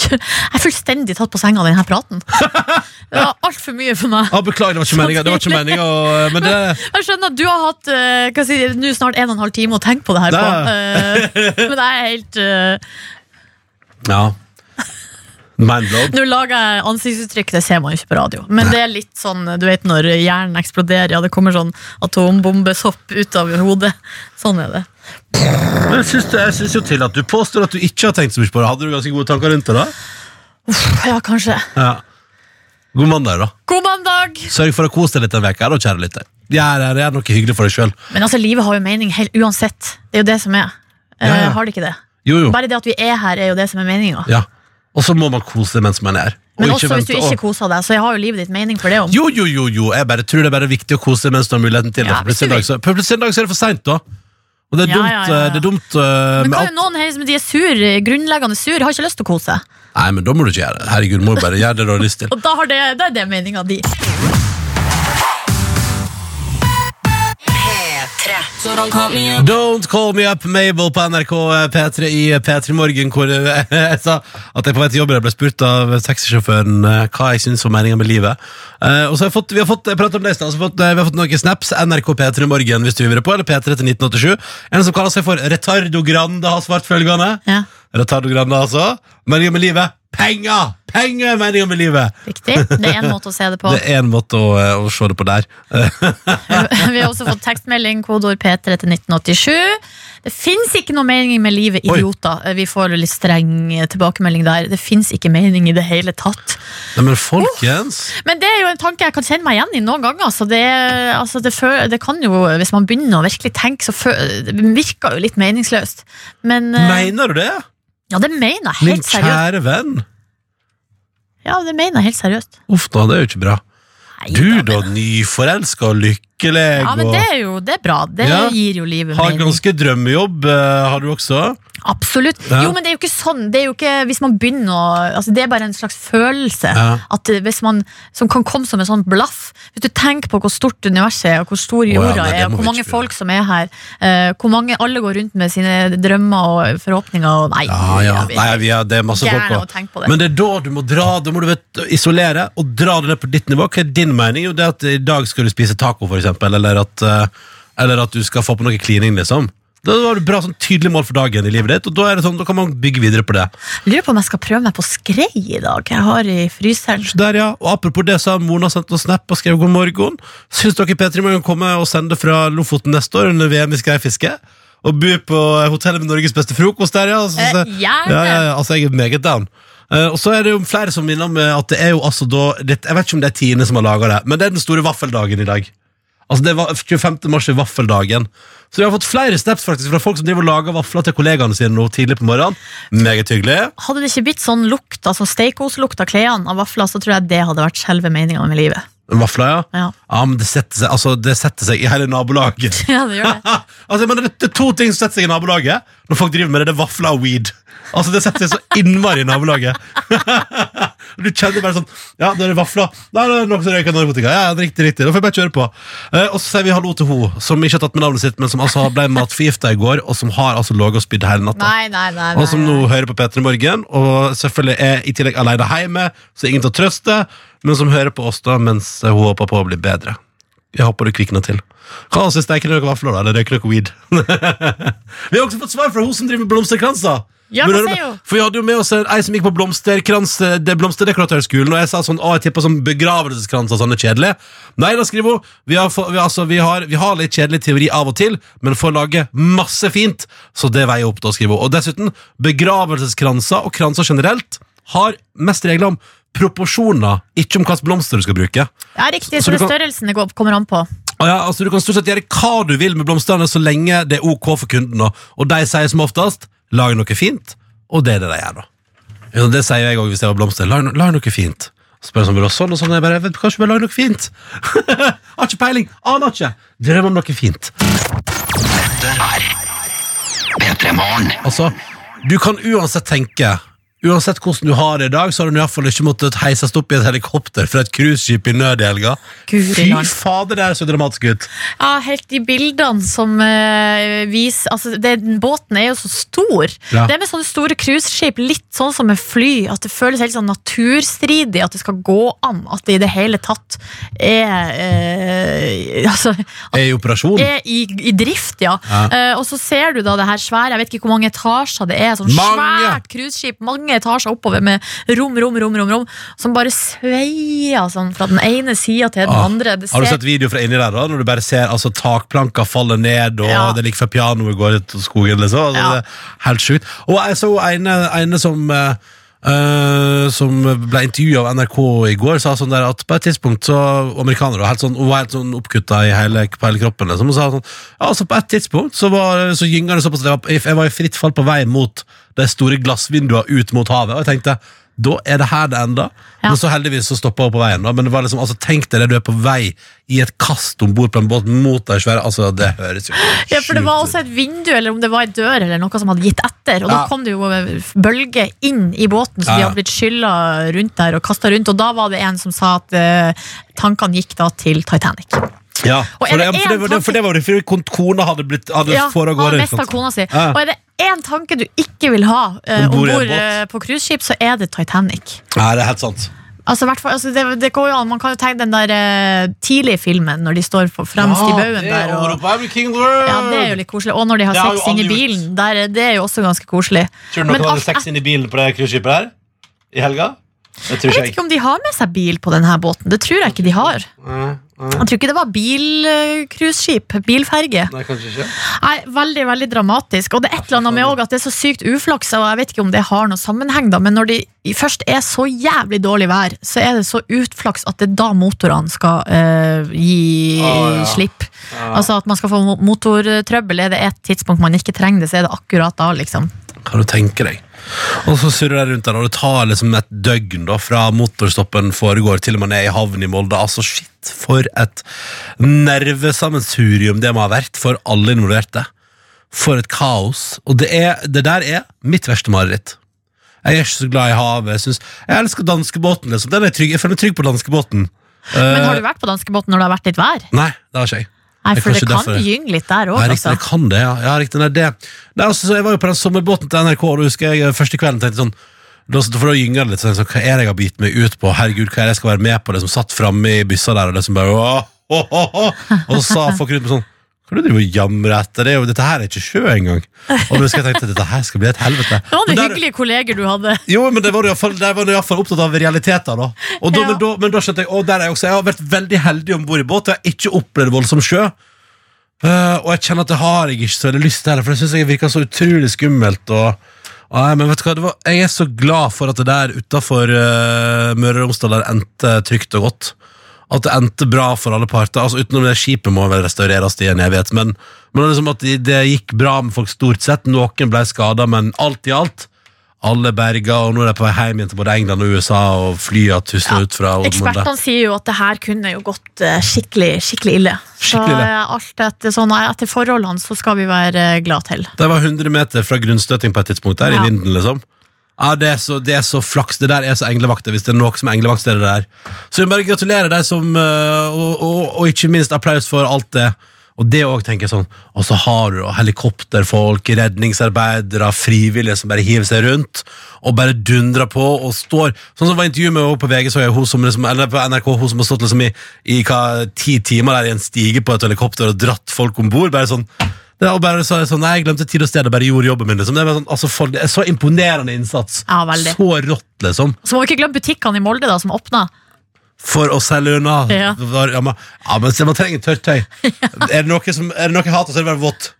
Jeg er fullstendig tatt på senga av denne praten. Det var altfor mye for meg. Ah, beklager, det var ikke meninga. Det var ikke meninga men det <laughs> Jeg skjønner at du har hatt eh, hva si, nå snart en og en halv time å tenke på det her på. Eh, men jeg er helt uh... Ja. Nå lager jeg ansiktsuttrykk, det ser man jo ikke på radio. Men det er litt sånn, du vet når hjernen eksploderer, ja, det kommer sånn atombombesopp ut av hodet. Sånn er det. Men jeg syns, jo til at du påstår at du ikke har tenkt så mye på det. Hadde du ganske gode tanker rundt det? da? Ja, kanskje. Ja. God mandag, da. God mandag! Sørg for å kose deg litt en uke, kjære lytter. Gjør gjør noe hyggelig for deg sjøl. Men altså, livet har jo mening helt uansett. Det er jo det som er. Eh, Ja, ja. Har det ikke det? Jo, jo. Bare det at vi er her, er jo det som er meninga. Ja. Og så må man kose det mens man er. Og Men også hvis du ikke koser deg, så har jo livet ditt mening for det òg. Jo, jo, jo, jo. Jeg bare tror det er bare viktig å kose mens du har muligheten til det. Ja, plutselig en dag så- plutselig en dag så er det for seint, da. Og det er dumt. ja, ja, ja. eh, Det er dumt uh, Men hva er noen her som de er sur, grunnleggende sur, har ikke lyst til å kose? Nei, men da må du ikke gjøre det. Herregud, må du bare gjøre det du har lyst til. Og da, har det, da er det meninga di. Don't Call Me Up Mabel på NRK P3 i P3 Morgen, hvor eh, <laughs> jeg sa at jeg på vei til jobben jeg ble spurt av taxisjåføren eh, hva jeg syns var meninga med livet. Eh, og så har jeg fått, Vi har fått jeg om det i fått, eh, vi har fått noen snaps. NRK P3 Morgen hvis du vil på, eller P3 til 1987. En som kaller seg for Retardo Grande, har svart følgende. Ja, Retardo Grande, altså. Meninga med livet penger! Penger er meninga med livet! Riktig. Det er én måte å se det på. <laughs> Det er en måte å, eh, å se det på der. <laughs> Vi har også fått tekstmelding, kodeord P3 til 1987. Det fins ikke noe mening med livet, Oi. idioter. Vi får litt streng tilbakemelding der. Det fins ikke mening i det hele tatt. Nei, men folkens Men det er jo en tanke jeg kan kjenne meg igjen i noen ganger. Så det, altså det, det kan jo, Hvis man begynner å virkelig tenke, så virker det jo litt meningsløst. Men eh, Mener du det? Ja, det mener jeg Min helt seriøst. kjære venn. Ja, det mener jeg helt seriøst. Uff da, det er jo ikke bra. Nei Du da, da, nyforelska og lykkelig Ja, men og det er jo det er bra. Det Ja. gir jo livet har mening. ganske drømmejobb, eh, har du også? Absolutt. Ja. Jo, men det er jo ikke sånn. Det er jo ikke, hvis man begynner å altså Det er bare en slags følelse. Ja. At hvis man, som kan komme som en sånn blaff. Hvis du tenker på hvor stort universet er, og hvor stor jorda oh, ja, er, og hvor mange folk som er her, Uh, hvor mange alle går rundt med sine drømmer og forhåpninger og Nei, vi Nei, vi er, det er masse folk på. Men det er da du må dra Da må du vet, isolere og dra det ned på ditt nivå. Hva er din mening? Jo, det at I dag skal du spise taco, for eksempel, eller at, eh, eller at du skal få på noe klining. liksom Da har du bra sånn tydelig mål for dagen i livet ditt, og da, er det sånn, da kan man bygge videre på det. Lurer på om jeg skal prøve meg på skrei i dag. Jeg har i fryseren. Så der, ja. Og apropos det, så har Mona sendt oss snap og skrev god morgen. Syns dere P3 må komme og sende fra Lofoten neste år under VM i skreifiske? Og bo på hotellet med Norges beste frokost der, ja. Så, Eh, så- gjerne. ja, ja, ja. Altså, jeg er meget down. Uh, og så er det jo flere som minner om eh, at det er jo altså da det, Jeg vet ikke om det er Tine som har laga det, men det er den store vaffeldagen i dag. Altså det var 25. mars er vaffeldagen. Så vi har fått flere snaps faktisk fra folk som driver og lager vafler til kollegaene sine nå tidlig på morgenen. Meget hyggelig. Hadde det ikke blitt sånn lukt, altså steikoslukt av klærne av vafler, så tror jeg det hadde vært selve meninga med livet. Vafler, ja. Ja. Ja, men det setter seg, altså, det setter seg i hele nabolaget. <laughs> ja, det gjør det. <laughs> altså, men det, det er to ting som setter seg i nabolaget når folk driver med det. Det er vafler og weed. Altså, Det setter seg så innmari i nabolaget. <laughs> du kjenner bare sånn Ja, det er vafler. Nei, det er noen som røyker narkotika. Ja, ja, riktig, riktig. Da får jeg bare kjøre på. Eh, og så sier vi hallo til hun som ikke har tatt med navnet sitt, men som altså ble matforgifta i går, og som har altså ligget og spydd hele natta. Nei, nei, nei. nei, Og som nå hører på P3 Morgen, og selvfølgelig er i tillegg alene hjemme, så ingen til å trøste, men som hører på oss da mens hun håper på å bli bedre. Jeg håper du kvikner til. Hva synes steker om vafler, da? Eller røyker noe weed? <laughs> vi har også fått svar fra hun som driver med blomsterkranser. Ja, Men sier med- For vi hadde jo med oss ei som gikk på blomsterkrans Det blomsterdekoratørskolen, og jeg sa sånn Å, jeg tipper sånn begravelseskrans og sånn er kjedelig. Nei, da skriver hun vi har, vi, altså, vi, har, vi har litt kjedelig teori av og til, men får lage masse fint, så det veier opp, da, skriver hun. Og dessuten, begravelseskranser og kranser generelt har mest regler om proporsjoner, ikke om hvilke blomster du skal bruke. Ja, riktig, Så så, det kan- størrelsen det går- kommer an på. Og ja, altså Du kan stort sett gjøre hva du vil med blomstene så lenge det er ok for kunden. Og de sier som oftest 'lag noe fint', og det er det de gjør. da Ja, det sier jeg òg hvis jeg har blomster. Lag, lag noe fint. Spør sånn, sånn og sånn, jeg bare, vet, kanskje bare lager noe fint? <laughs> har ikke peiling, aner ikke. Drøm om noe fint. P3 Morgen. Altså, du kan uansett tenke Uansett hvordan du har det i dag, så har du i hvert fall ikke måttet heises opp i et helikopter fra et cruiseskip i nød i helga. Fy fader, det er så dramatisk ut. Ja, helt de bildene som uh, viser Altså, det, Båten er jo så stor. Ja. Det med sånne store cruiseskip litt sånn som med fly. At det føles helt sånn naturstridig at det skal gå an. At det i det hele tatt er eh, Altså <laughs> Er i operasjon. er i, i drift, ja. Ja. Uh, og så ser du da det her svære, jeg vet ikke hvor mange etasjer det er. Sånn Mange! svært cruiseskip, mange etasjer oppover med rom, rom, rom, rom, rom som bare sveier sånn fra den ene sida til den Ah, andre. Det Har du sett video fra inni der da, når du bare ser altså, takplanka falle ned, og Ja. det ligger fra pianoet går ut skogen, liksom? Altså, Ja. det er helt sjukt. Og jeg så ene, ene som eh, eh, som ble intervjua av NRK i går, sa sånn der at på et tidspunkt så Amerikanere var helt sånn, sånn oppkutta i hele, på hele kroppen. Liksom, og sa sånn, ja, altså På et tidspunkt så, var, så gynga det såpass at jeg var, jeg var i fritt fall på vei mot de store glassvinduene ut mot havet. Og jeg tenkte da er det her det ender. Ja. Men så heldigvis så stoppa hun på veien. da Men det var liksom, altså tenk deg det du er på vei i et kast om bord på en båt mot deg svære Altså, det høres jo Ja, for det var også et vindu, eller om det var en dør eller noe som hadde gitt etter. Og da kom det jo bølger inn i båten, så Ja, de hadde blitt skylla rundt der og kasta rundt. Og da var det en som sa at uh, tankene gikk da til Titanic. Ja, for det, for, det, var- det, for det var det fordi kona hadde blitt Hadde Ja, for av han gårde. mista ikke kona si. Ja. Og er det én tanke du ikke vil ha uh, Om bord eh, på cruiseskip, så er det Titanic. Nei, det er helt sant. Altså, altså, det, det går jo an, Man kan jo tenke den der uh, tidlige filmen når de står for, fremst i baugen der. Og, ja, det er jo litt koselig. Og når de har Det sex inni bilen. Der, er- det er jo også ganske koselig. Tror du Men noen hadde alt sex inni bilen på det cruiseskipet her? I helga? Tror Jeg vet ikke om de har med seg bil på denne båten. Det tror jeg ikke de har. Jeg tror ikke det var bilcruiseskip. Bilferge. Nei, kanskje ikke. Nei, Veldig veldig dramatisk. Og det er et eller annet med også at det er så sykt uflaks, og jeg vet ikke om det har noe sammenheng, da, men når det først er så jævlig dårlig vær, så er det så utflaks at det er da motorene skal eh, gi Ah, ja. slipp. Altså at man skal få motortrøbbel. Er det et tidspunkt man ikke trenger det, så er det akkurat da, liksom. Kan du tenke deg? Og så surrer de rundt der, og det tar liksom et døgn da, fra motorstoppen foregår til man er i havn i Molde. Altså, shit, for et nervesammensurium det må ha vært for alle involverte. For et kaos. Og det, er, det der er mitt verste mareritt. Jeg er ikke så glad i havet. Jeg, synes, jeg elsker danskebåten. Liksom. Den er trygg. Jeg føler meg trygg på danskebåten. Men har Eh, du vært på danskebåten når det har vært litt vær? Nei, det har ikke jeg. Nei, for det det kan derfor- gynge litt der òg, altså. det kan det, ja. ja riktig, nei, det. Nei, altså, så jeg var jo på den sommerbåten til NRK, og husker jeg eh, første kvelden tenkte sånn for da gynger det litt sånn, så, Hva er det jeg har bitt meg ut på? Herregud, hva er det jeg skal være med på? Det som satt framme i byssa der, og det som bare åh, åh, åh, åh. Og så sa folk rundt meg sånn Hva du driver og jamrer etter? Det dette her er ikke sjø engang. Og da husker jeg tenkte dette her skal bli et helvete. Det var Men det der- hyggelige kolleger du hadde. jo, men det var du i fall- der var det i opptatt av realiteter. da og da, Ja. men, da, men da skjønte jeg å, der er jeg, også, jeg har vært veldig heldig om bord i båt. Jeg har ikke opplevd voldsom sjø. Uh, og jeg kjenner at det har jeg ikke så veldig lyst til heller, for det syns jeg virker så utrolig skummelt. Og, og, nei, men vet du hva, det var, Jeg er så glad for at det der utafor uh, Møre og Romsdal endte trygt og godt. At det endte bra for alle parter. Altså Utenom det skipet må vel restaureres i en evighet. Men, men liksom at det, det gikk bra med folk stort sett. Noen ble skada, men alt i alt alle berga, og nå er de på vei hjem igjen til både England og USA, og flya tusler Ja, ut fra. Ekspertene sier jo at det her kunne jo gått eh, skikkelig, skikkelig ille. Skikkelig ille. Så eh, alt etter, sånn, etter forholdene så skal vi være eh, glad til. Det var 100 meter fra grunnstøting på et tidspunkt der, Ja. i vinden, liksom. Ja, det er, så, det er så flaks. Det der er så englevakter, hvis det er noe som er det det der. Så vi bare gratulerer deg som øh, og, og, og ikke minst applaus for alt det. Og det òg, tenker jeg sånn. Og så har du helikopterfolk, redningsarbeidere, frivillige som bare hiver seg rundt og bare dundrer på og står Sånn som var intervjuet med på VG, så jeg hun som liksom, eller på NRK, hun som har stått liksom i, i hva, ti timer der i en stige på et helikopter og dratt folk om bord. Bare sånn det er bare så, sånn, nei, Jeg glemte tid og sted og bare gjorde jobben min. Liksom. Det, er sånn, altså, for, det er så imponerende innsats. Ja, veldig. Så rått, liksom. Så må vi ikke glemme butikkene i Molde da, som åpna. For å selge unna. Ja. Ja, men, ja, men se, man trenger tørt tøy. <laughs> Er, det noe som, er det noe jeg hater, så er det bare vått.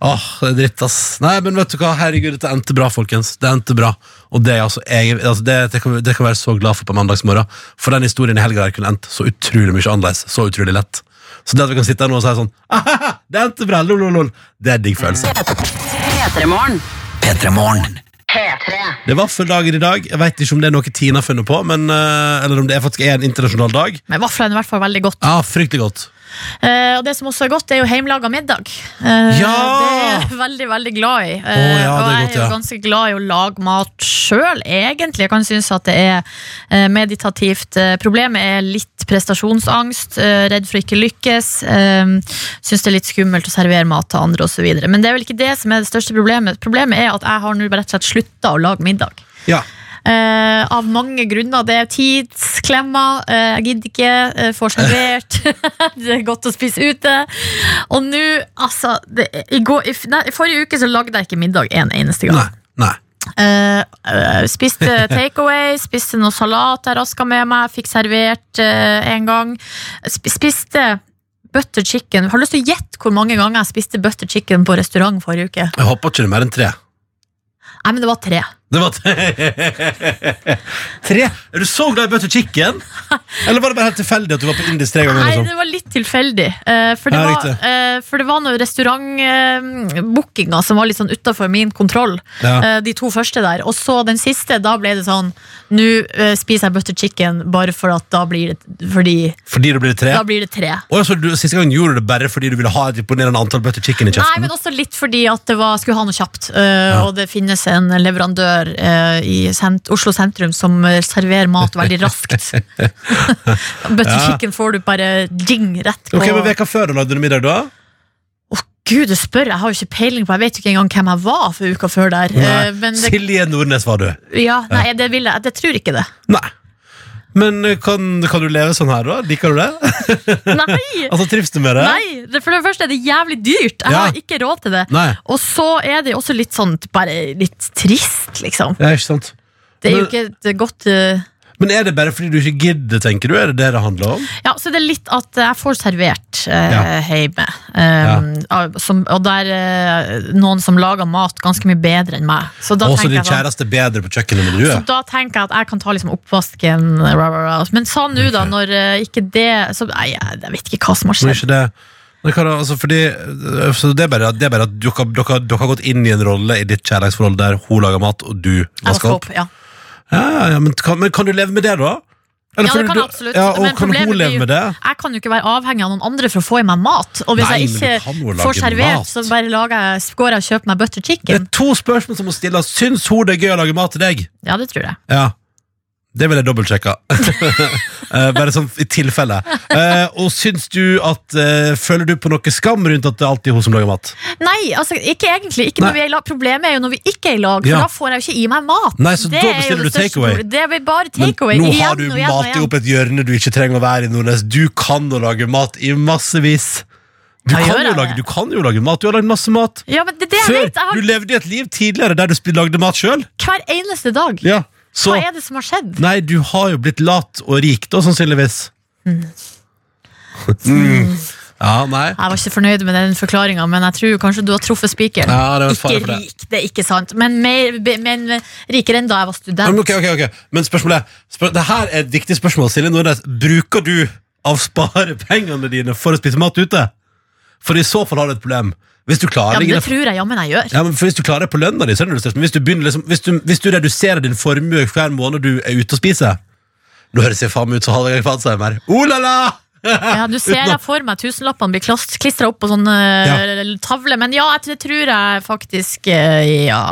Åh, det er dritt, ass. Nei, men vet du hva, herregud, dette endte bra, folkens. Det endte bra. Og det, altså, jeg, altså, det, det, kan, det kan være så glad for på mandagsmorgen. For den historien i helga kunne endt så utrolig mye annerledes. Så utrolig lett. Så det at vi kan sitte her nå og si sånn «Ahaha, Det endte bra, lol, lol, lol. Det er digg følelse. P3 Morgen. P3 Morgen. Det er vaffeldagen i dag. Jeg vet ikke om det er noe Tina har funnet på, men, eh, eller om det faktisk er en internasjonal dag. Men vafler er i hvert fall veldig godt. Ja, fryktelig godt. Eh, og det som også er godt, er jo hjemmelaga middag. Eh, Ja! Det er jeg veldig, veldig glad i. Eh, Å, ja, og det er jeg godt, er jo ja. ganske glad i å lage mat sjøl, egentlig. Jeg kan synes at det er eh, meditativt. Eh, problemet er litt prestasjonsangst, eh, redd for å ikke lykkes. Eh, Syns det er litt skummelt å servere mat til andre osv. Men det er vel ikke det som er det største problemet. Problemet er at jeg har nå rett og slett slutta å lage middag. Ja. Eh, av mange grunner. Det er tidsklemmer. uh, jeg gidder ikke. Uh, får servert. <laughs> det er godt å spise ute. Og nå, altså det, i, går, i, nei, I forrige uke så lagde jeg ikke middag en eneste gang. Nei. Nei. Uh, uh, spiste <laughs> takeaway, spiste noe salat jeg raska med meg, fikk servert uh, en gang. Sp spiste butter chicken. Har du lyst til å gjette hvor mange ganger jeg spiste butter chicken på restaurant forrige uke? Jeg håper ikke det er mer enn tre. Nei, men det var tre. Det var <laughs> tre. Er du så glad i butter chicken? Eller var det bare helt tilfeldig at du var på indisk tre ganger? Nei, Liksom? det var litt tilfeldig. eh, for, det Ja, var, riktig. eh, for det var noen restaurantbookinger som var litt sånn utafor min kontroll. Ja. eh, de to første der. Og så den siste, da ble det sånn Nå spiser jeg butter chicken bare for at da blir det Fordi Fordi det blir tre? da blir det tre. Og så du, Siste gang gjorde du det bare fordi du ville ha et imponerende antall butter chicken i Nei, men også litt fordi at det var, skulle ha noe kjapt. eh, Og det finnes en leverandør eh, i sent, Oslo sentrum som eh, serverer mat veldig raskt. <laughs> butter Ja. får du bare ding rett på. Ok, men Veka før du lagde du middag, da? Gud, du spør, jeg har jo ikke peiling på Jeg vet jo ikke engang hvem jeg var for uka før der. Nei. Eh, Men det, Silje Nordnes var du. ja, nei, det vil jeg. det tror ikke det. Nei. Men eh, kan, kan du leve sånn her, da? Liker du det? <laughs> <laughs> Nei! Altså, Trives du med det? Nei, For det første er det jævlig dyrt. Jeg Ja. har ikke råd til det. Nei. Og så er det også litt sånn bare litt trist, liksom. Ja, ikke sant? Det er jo ikke et godt eh, Men er det bare fordi du ikke gidder, tenker du? Er det det det handler om? Ja, så det er litt at jeg får servert eh, Ja. hjemme. Um, ja. som, og det er noen som lager mat ganske mye bedre enn meg. Så da Også din sånn- kjæreste er bedre på kjøkkenet enn du Så er? da tenker jeg at jeg kan ta liksom oppvasken. Rah, rah, rah. Men sa nå, da, når eh, ikke det så, Nei, jeg, vet ikke hva som har Men skjedd. altså fordi, så det, er bare, det er bare at dere, dere, dere har gått inn i en rolle i ditt kjærlighetsforhold der hun lager mat, og du vasker opp? opp, ja. Ja, ja, men, kan, men kan du leve med det, da? Eller Ja, det kan du- jeg absolutt. Ja, og Men kan hun leve med det? Jeg kan jo ikke være avhengig av noen andre for å få i meg mat. Og hvis Nei, jeg ikke får servert, mat. så bare lager jeg, går jeg og kjøper meg butter chicken. Det er to spørsmål som må stilles. Syns hun det er gøy å lage mat til deg? Ja, det tror jeg. Ja. Det vil jeg dobbeltsjekke. <laughs> Eh, bare sånn i tilfelle. Eh, og syns du at eh, Føler du på noe skam rundt at det alltid er hun som lager mat? Nei, altså ikke egentlig. Ikke når Nei. vi er i lag. Problemet er jo når vi ikke er i lag, for Ja. da får jeg jo ikke i meg mat. Nei, så da er bestiller du største takeaway. problemet. Det blir bare Men takeaway. nå har du mat igjen. opp et hjørne du ikke trenger å være i, Nordnes. Du kan å lage mat i massevis. Du, Ja, kan gjør jo jeg lage, det? du kan jo lage mat. Du har lagd masse mat. Ja, men det, er det jeg Før! vet. Jeg har Du levde i et liv tidligere der du sp- lagde mat sjøl. hver eneste dag. Ja. Så Hva er det som har skjedd? Nei, du har jo blitt lat og rik, da, sannsynligvis. Mm. Ja, nei. Jeg var ikke fornøyd med den forklaringa, men jeg tror kanskje du har truffet spikeren. Ja, det var fare ikke det. rik, det er ikke sant. Men, mer, men rikere enn da jeg var student. men, ok, ok, ok. men spørsmålet spør, Det her er et viktig spørsmål. Silje Nordnes, bruker du av sparepengene dine for å spise mat ute? For i så fall har du et problem. Hvis du klarer Ja, men det tror jeg jammen jeg gjør. Ja, men for Hvis du klarer det på lønna di, så er det noe. Men hvis du, begynner liksom, hvis, du, hvis du reduserer din formue hver måned du er ute og spiser Nå høres jeg faen meg ut som Hallgeir Kvadsheim her. Oh la la! <laughs> Ja, du ser jeg for meg tusenlappene blir klistra opp på sånn ja. tavle, men ja, det tror jeg faktisk eh, Ja.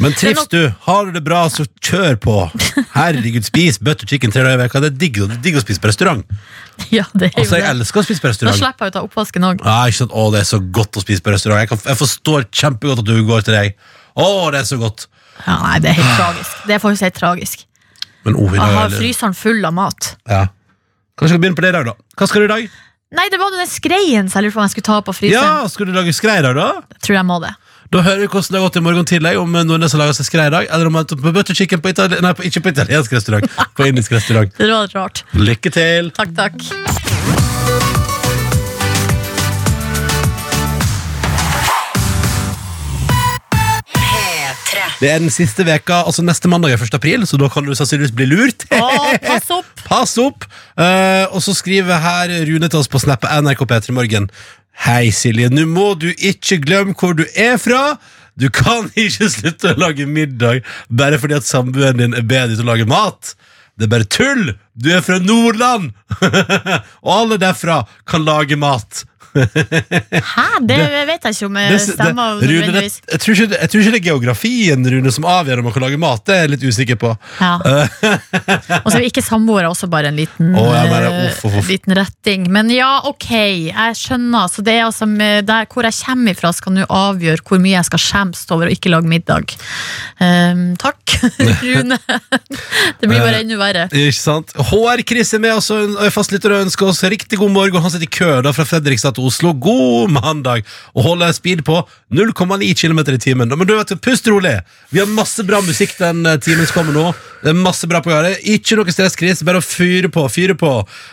Men trives du, har du det bra, så kjør på. <laughs> Herregud, spis butter chicken tre dager i veka. Det er digg, digg å spise på restaurant. <laughs> ja, det er Altså, jo Jeg det. elsker å spise på restaurant. Da slipper jeg å ta oppvasken òg. Ja. Å, det er så godt å spise på restaurant. Jeg, kan, jeg forstår kjempegodt at du går til deg. Å, det er så godt. Ja, nei, det er helt tragisk. Det er faktisk helt tragisk. Men oh, Jeg har fryseren full av mat. ja. Kanskje vi skal begynne på det i dag, da. Hva skal du i dag? Nei, det var den skreien så jeg lurte på om jeg skulle ta på fryseren. Ja, Skal du lage skrei i dag, da? Jeg tror jeg må det. Da hører vi hvordan det har gått i morgen tidlig, om noen som lager seg skrei i dag, eller om man tar på butter chicken på, itali nei, på ikke på italiensk restaurant, på indisk restaurant. <laughs> Det var rart. Lykke til! Takk, takk. Det er den siste veka, altså neste mandag er 1. april, så da kan du sannsynligvis bli lurt. Å, pass opp! <laughs> Pass opp! Eh, og så skriver her Rune til oss på Snap NRK P3 Morgen. Hei, Silje. Nå må du ikke glemme hvor du er fra. Du kan <laughs> ikke slutte å lage middag bare fordi at samboeren din er bedre til å lage mat. Det er bare tull! Du er fra Nordland! <laughs> Og alle derfra kan lage mat. Hæ? Det vet jeg ikke om Det- det det- stemmer. Rune, det, jeg, tror ikke, jeg tror ikke det er geografien Rune, som avgjør om man kan lage mat. Det er jeg litt usikker på. Ja. <laughs> Og så er ikke samboere, også bare en liten, oh, ja, bare, eh, uff, uff, uff. liten retting. Men ja, ok, jeg skjønner. Så det er altså der hvor jeg kommer ifra, skal nå avgjøre hvor mye jeg skal skjemmes over å ikke lage middag. Um, takk, <laughs> Rune. det blir bare enda verre. Ikke sant? HR-Chris er med oss og og er fastlytter og ønsker oss riktig god morgen. Han sitter i kø da fra Fredrikstad til Oslo. God mandag! Og holder speed på 0,9 km i timen. Men du vet, pust rolig. Vi har masse bra musikk den eh, timen som kommer nå. Det er masse bra på å. Ikke noe stress, Chris. Bare å fyre på. fyre på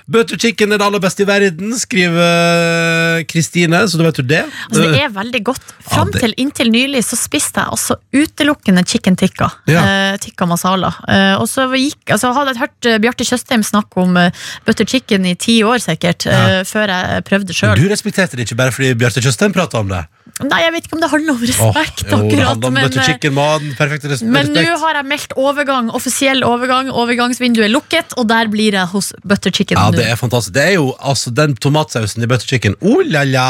Butter chicken er det aller beste i verden, skriver Kristine. Så du vet jo det. Altså, det er veldig godt. Fram Ja, til inntil nylig så spiste jeg altså utelukkende chicken tikka. Ja. Uh, tikka masala. Uh, og så gikk, altså, hadde jeg hørt eh, Bjarte Tjøstheim snakke om eh, butter chicken i ti år sikkert, eh, før jeg prøvde sjøl. Respekterte det ikke bare fordi Bjarte Tjøstheim prata om det. Nei, jeg vet ikke om det handler om Åh, respekt, jo, det akkurat. handler om Men, butter eh, chicken, maten, perfekt respekt. men nå har jeg meldt overgang, offisiell overgang. Overgangsvinduet er lukket, og der blir jeg hos butter chicken Ja, det er fantastisk. Det er jo altså den tomatsausen i butter chicken. Oh la la!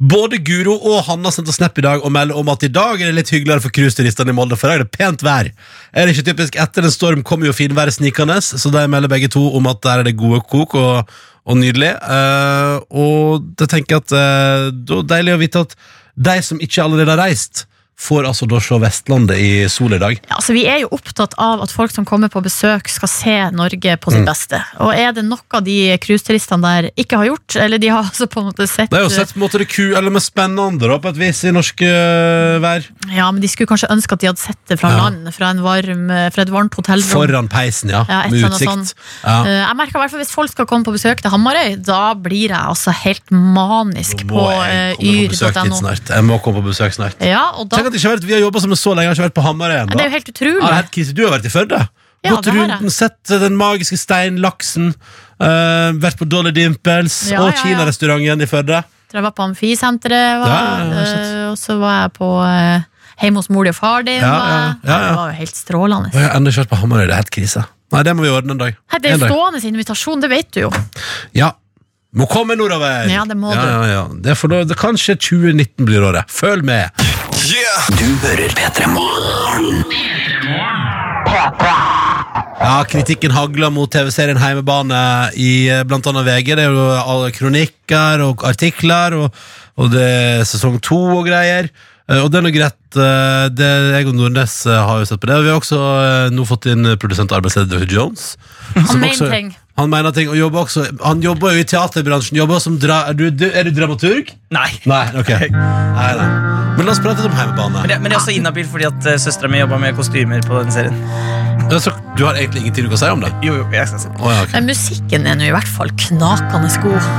Både Guro og Hanna sendte snap i dag og melder om at i dag er det litt hyggeligere for cruiseturistene i Molde, for i dag er det pent vær. Er det ikke typisk? Etter en storm kommer jo finværet snikende, så de melder begge to om at der er det gode kok og, og nydelig. Uh, og da tenker jeg at uh, det er deilig å vite at de som ikke allerede har reist, får altså da se Vestlandet i sol i dag. Ja, altså Vi er jo opptatt av at folk som kommer på besøk, skal se Norge på Mm. sitt beste. Og er det noe de cruiseturistene der ikke har gjort, eller de har altså på en måte sett Det er jo sett på en måte det ku, eller med spennende da, på et vis i norsk eh, vær. Ja, men de skulle kanskje ønske at de hadde sett det fra Ja. land, fra, en varm, fra et varmt hotellrom. Foran peisen, ja. Ja, med utsikt. Ja. Eh, Jeg merker i hvert fall Hvis folk skal komme på besøk til Hamarøy, da blir jeg altså helt manisk på jeg eh, yr.no. Jeg må komme på besøk snart. Ja, og da, at ikke vært, Vi har jobba sammen så lenge, jeg har ikke vært på Hamarøy det er jo helt Ja, utrolig. det er helt krise. Du har vært i Førde. Ja, Gått rundt, sett den magiske steinlaksen. Uh, vært på Dolly Dimples Ja, og ja, ja. kinarestauranten i Førde. Jeg var på Amfisenteret, Ja, ja, ja, eh, og så var jeg på uh, hjemme hos mor og far din. Ja, ja, ja, ja. Det var jo helt strålende. Jeg har ennå ikke vært på Hamarøy. Det er helt krise. Nei, det må vi ordne en dag. Nei, det er En stående dag. invitasjon, det vet du jo. Ja. Må komme nordover! Ja, det må ja, du. ja, ja. Det er for da, det Kanskje 2019 blir året. Følg med! Du hører P3 Morgen. Ja, Kritikken hagler mot TV-serien Heimebane i eh, blant annet VG. Det er jo alle kronikker og artikler, og, og det er sesong to og greier. Eh, Og det er noe greit. eh, Det, jeg og Nordnes har jo sett på det. Vi har også nå fått inn produsent og arbeidsleder. Jones. Han som mener også- ting. Han mener ting, og jobber også Han jobber jo i teaterbransjen. Jobber som dra, er, du, du, er du dramaturg? Nei. Nei, ok nei, nei. Men la oss prate litt om Heimebane. Men jeg, men jeg er også inhabil fordi at uh, søstera mi jobba med kostymer på den serien. Så du har egentlig ingenting du kan si om det? Jo, jo, jeg skal si. Å, ja, ok. Men musikken er nå i hvert fall knakende god.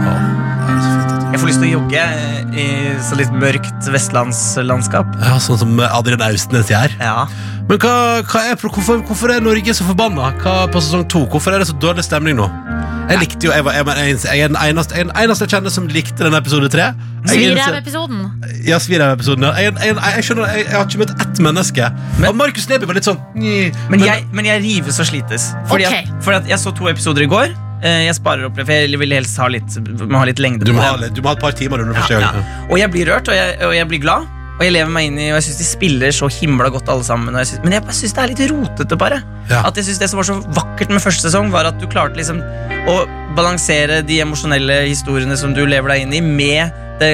Å, det er så fint at du- Jeg får lyst til å jogge eh, i så litt mørkt vestlandslandskap. Ja, Sånn som Adrian Austnes gjør. Ja. Men hva, hva er, hvorfor, hvorfor er Norge så forbanna hva, på sesong to? Hvorfor er det så dårlig stemning nå? Jeg likte jo, jeg, var, jeg, var en- jeg er den eneste, jeg eneste jeg kjenner som likte den episode tre. Jeg den eneste- Svirev-episoden. Ja, Svirev-episoden. Ja. Jeg, jeg, jeg, jeg, skjønner, jeg, jeg har ikke møtt ett menneske. Men- og Markus Neby var litt sånn men, Men, jeg, men jeg rives og slites. Fordi, okay. at, fordi at jeg så to episoder i går. Eh, Jeg sparer opp det, for jeg vil helst ha litt, må ha litt lengde. du, må ha, litt- du må ha et par timer under Ja, første ja. gang. Og jeg blir rørt, og jeg, og jeg blir glad. Og jeg lever meg inn i Og jeg syns de spiller så himla godt, alle sammen. Og jeg synes, men jeg syns det er litt rotete, bare. Ja. At jeg synes Det som var så vakkert med første sesong, var at du klarte liksom å balansere de emosjonelle historiene som du lever deg inn i, med det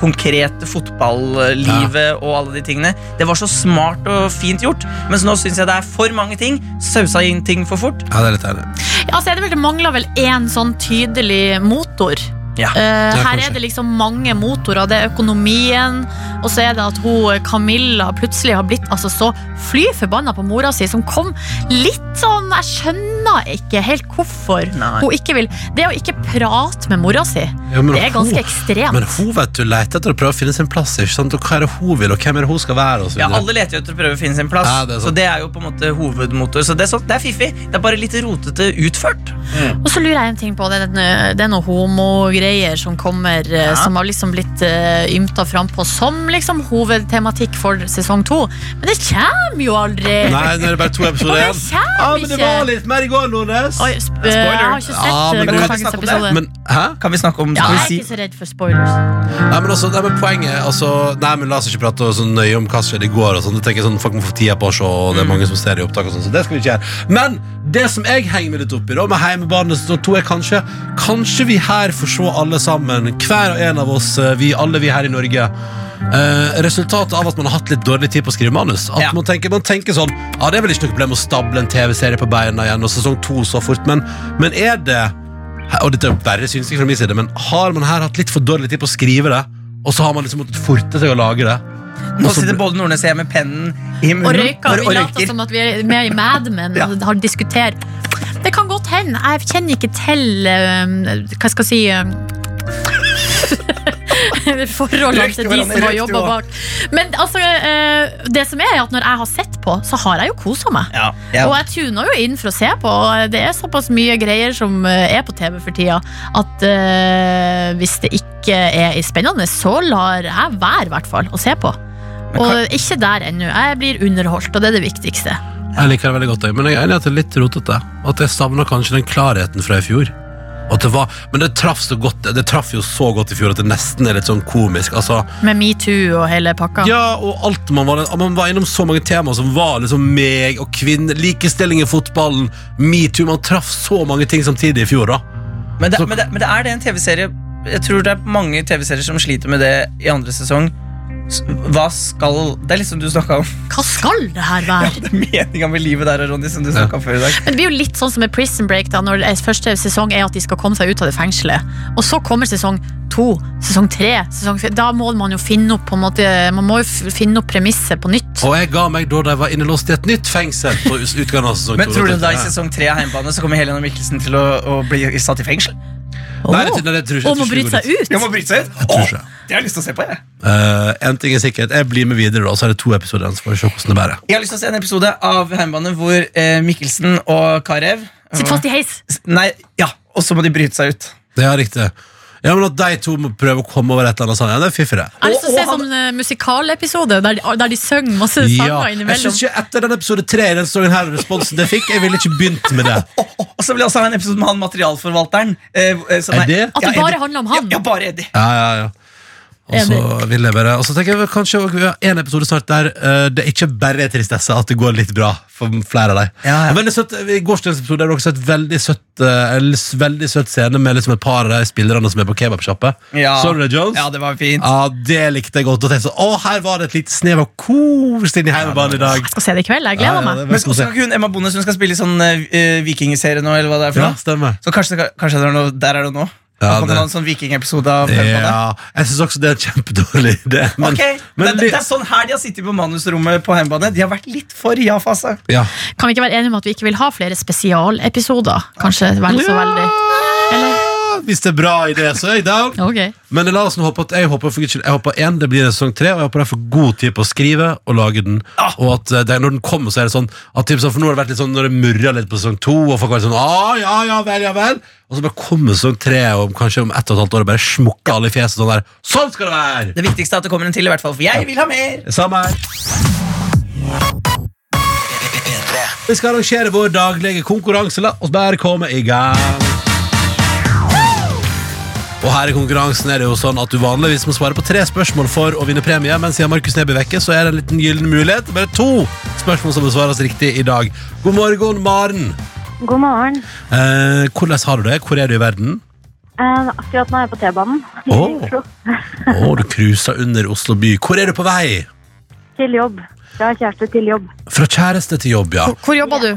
konkrete fotballivet og alle de tingene. Det var så smart og fint gjort, mens nå syns jeg det er for mange ting. Sausa inn ting for fort. Ja, det er litt ærlig. Ja, altså, er det vel, det mangler vel én sånn tydelig motor. Ja. Uh, her er det liksom mange motorer. Det er økonomien, Og så er det at hun Camilla plutselig har blitt altså, så fly forbanna på mora si, som kom litt sånn Jeg skjønner ikke helt hvorfor Nei. hun ikke vil Det å ikke prate med mora si, Ja, det er ganske hun- ekstremt. Men hun vet du leter etter å prøve å finne sin plass. Ikke sant? Og hva er det hun vil, og hvem er det hun skal være? Og så Ja. Alle leter jo etter å prøve å finne sin plass, Ja, det er så det er jo på en måte hovedmotor. Så det er, sånn, det er fiffig. Det er bare litt rotete utført. Og så lurer jeg en ting på Det, er noen homogreier som kommer eh, Ja. Som har liksom blitt uh, ymta frampå som liksom hovedtematikk for sesong to. Men det kommer jo aldri! Nei, nå er det bare to episoder det igjen. Ja, men det var litt mer i går, Nordnes. Oi, sp eh, jeg har ikke sett Ja, ja, men kan vi gårsdagens snakke om det? episode. Men, hæ? Kan vi snakke om ja, skal jeg er ikke så redd for spoilers. Nei, men altså, nei, men poenget altså, Nei, men La oss ikke prate så nøye om hva som skjedde i går. Og sånn. Jeg tenker sånn, Folk må få tida på å se, og det er mange som ser i opptak. og sånn, så det skal vi ikke gjøre Men det som jeg henger meg litt opp i, da med Heimebane sesong to, er kanskje Kanskje vi her får se alle sammen, hver og en av oss, eh, vi, alle vi her i Norge. Eh, resultatet av at man har hatt litt dårlig tid på å skrive manus. At Ja. man, tenker, man tenker sånn Ja, det er vel ikke noe problem å stable en TV-serie på beina igjen, og sesong to så fort, men, men er det og dette er bare synsing fra min side, men har man her hatt litt for dårlig tid på å skrive det, og så har man liksom måttet forte seg å lage det? Nå Og så- sitter både Nordnes og jeg med pennen i munnen Og røyker. Vi later som at vi er med i Mad Men <laughs> Ja. og har diskutert. Det kan godt hende. Jeg kjenner ikke til eh, Hva skal jeg si eh, <laughs> Forholdene til de som har jobba bak. Men altså, eh, det som er, er at når jeg har sett på, så har jeg jo kosa meg. Ja, ja. Og jeg tuner jo inn for å se på. og Det er såpass mye greier som eh, er på TV for tida, at uh, hvis det ikke er spennende, så lar jeg være, i hvert fall, å se på. Og ikke der ennå. Jeg blir underholdt, og det er det viktigste. Jeg liker det veldig godt, men jeg er enig i at det er litt rotete. At jeg savner kanskje den klarheten fra i fjor. Det var, men det traff så godt Det traff jo så godt i fjor at det nesten er litt sånn komisk. Altså, Med metoo og hele pakka. ja, og alt Man var, man var innom så mange temaer som var liksom meg og kvinner, likestilling i fotballen, metoo Man traff så mange ting samtidig i fjor, da. Men, det, Så- men, det, men det er det en TV-serie Jeg tror det er mange TV-serier som sliter med det i andre sesong. Hva skal Det er litt som du snakka om. Hva skal det her være? Det er meninga med livet der, Ronny, som du snakket om før i dag. Men det blir jo litt sånn som med Prison Break, da, når første sesong er at de skal komme seg ut av det fengselet. Og så kommer sesong to, sesong tre, sesong fire. Da må man jo finne opp på en måte Man må jo finne opp premisset på nytt. Og jeg ga meg da de var innelåst i et nytt fengsel på utgangen av sesong Men tror du da i sesong tre av Heimbane så kommer Helena Mikkelsen til å, å bli satt i fengsel? Nei, det, nei, det må Jeg tror ikke bryte det seg ut. Jeg må bryte seg ut? tror Åh, det har jeg lyst til å se på. jeg Uh, en ting er sikkert, jeg blir med videre, da, så er det to episoder igjen. Så får vi se hvordan det bærer. Jeg har lyst til å se en episode av Heimbane hvor uh, Mikkelsen og Carew Sitt fast i heis. Nei, ja, og så må de bryte seg ut. Det er riktig. Ja, men At de to må prøve å komme over et eller annet sånt, ja, det er fiffig, det. Jeg har lyst til å se og sånn uh, musikalepisode der, de- der de synger masse sanger Ja, jeg innimellom. synes ikke Etter den episode tre i den sesongen her, responsen det fikk, jeg ville ikke begynt med det. <laughs> Og så vil jeg også ha en episode med han materialforvalteren. Eh, eh, som Er det? At det Ja, bare handler om han. Ja, ja, bare Eddie. Ja, ja, ja. Og så vil jeg bare Og så tenker jeg kanskje vi har en episode snart der eh, det ikke bare er tristesse, at det går litt bra for flere av dem. Ja, ja. Og Veldig søtt, I gårsdagens episode har dere et veldig søtt eh, en s- veldig søtt scene med liksom et par av de spillerne som er på kebabsjappe. Ja. Så du det, Jones? Ja, det var fint. Ja, det likte jeg godt. Og tenkte sånn, å, her var det et lite snev av kos inni i heimebanen i dag. Skal se det i kveld. Jeg gleder meg. Men skal ikke hun Emma Bonde som skal spille i sånn uh, vikingserie nå, eller hva det er for Ja, noe? stemmer. Så kanskje, kanskje det er noe, der er det noe? Ja, det- det en sånn vikingepisode av Ja, jeg syns også det er en kjempedårlig Det, Men, Ok, men det, det er sånn her de har sittet på manusrommet på hjemmebane. De har vært litt for ja-fase. ja. Kan vi ikke være enige om at vi ikke vil ha flere spesialepisoder? Kanskje vel så veldig. Eller? Hvis det er bra idé, så er jeg down. <laughs> Okay. Men la oss nå håpe at jeg håper for jeg håper en, det blir en sesong tre, og jeg håper jeg får god tid på å skrive og lage den. Ja. Og at eh, det, når den kommer, så er det sånn at typ, sånn, For nå har det vært litt sånn når det murra litt på sesong to, og folk har vært sånn ah, ja, ja vel, ja vel. Og så bare kommer sesong tre, og kanskje om ett og et halvt år og bare smukker alle i fjeset sånn der. Sånn skal det være! Det viktigste er at det kommer en til, i hvert fall, for jeg vil ha mer! Samme her. Vi skal arrangere vår daglige konkurranse. La oss bare komme i gang. Og her i konkurransen er det jo sånn at du vanligvis må svare på tre spørsmål for å vinne premie, men siden Markus Neby vekke, så er det en liten gyllen mulighet. Bare to spørsmål som besvares riktig i dag. God morgen, Maren. God morgen. Eh, hvordan har du det? Hvor er du i verden? Eh, akkurat nå er jeg på T-banen i Åh. Du cruiser under Oslo by. Hvor er du på vei? Til jobb. Fra kjæreste til jobb. Fra kjæreste til jobb, ja. Hvor, hvor jobber du?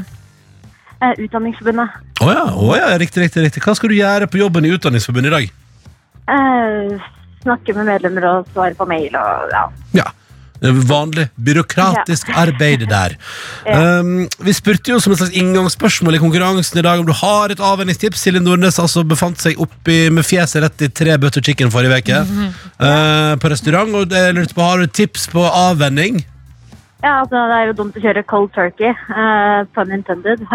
Eh, Utdanningsforbundet. Å ja, Oh, ja, riktig, riktig, riktig. Hva skal du gjøre på jobben i Utdanningsforbundet i dag? Eh, snakke med medlemmer og svare på mail og ja. Ja. Vanlig byråkratisk arbeid der. <laughs> Um, vi spurte jo som et slags inngangsspørsmål i konkurransen i dag om du har et avvenningstips. Silje Nordnes altså befant seg oppi med fjeset rett i tre butter chicken forrige uke eh, på restaurant. Og jeg lurte på, Har du tips på avvenning? Ja, altså det er jo dumt å kjøre cold turkey, uh, pun intended. <laughs> <laughs>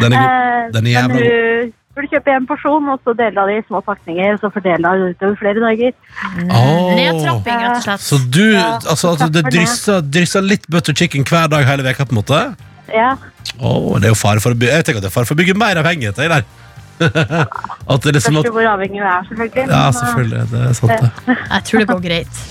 Den er god. Eh, Den er jævla du burde kjøpe en porsjon, og så dele av det i små pakninger, og så fordele de det utover flere dager. Åh. Nedtrapping, rett og slett. Så du, Ja, altså altså det drysser, drysser litt butter chicken hver dag hele veka på en måte? Ja, Åh, det er jo fare for å bygge Jeg tenker at det er fare for å bygge mer avhengighet jeg, der. <laughs> at det er liksom at hvor avhengig du er, selvfølgelig. Ja, selvfølgelig. Det er sant, det. Jeg tror det går greit.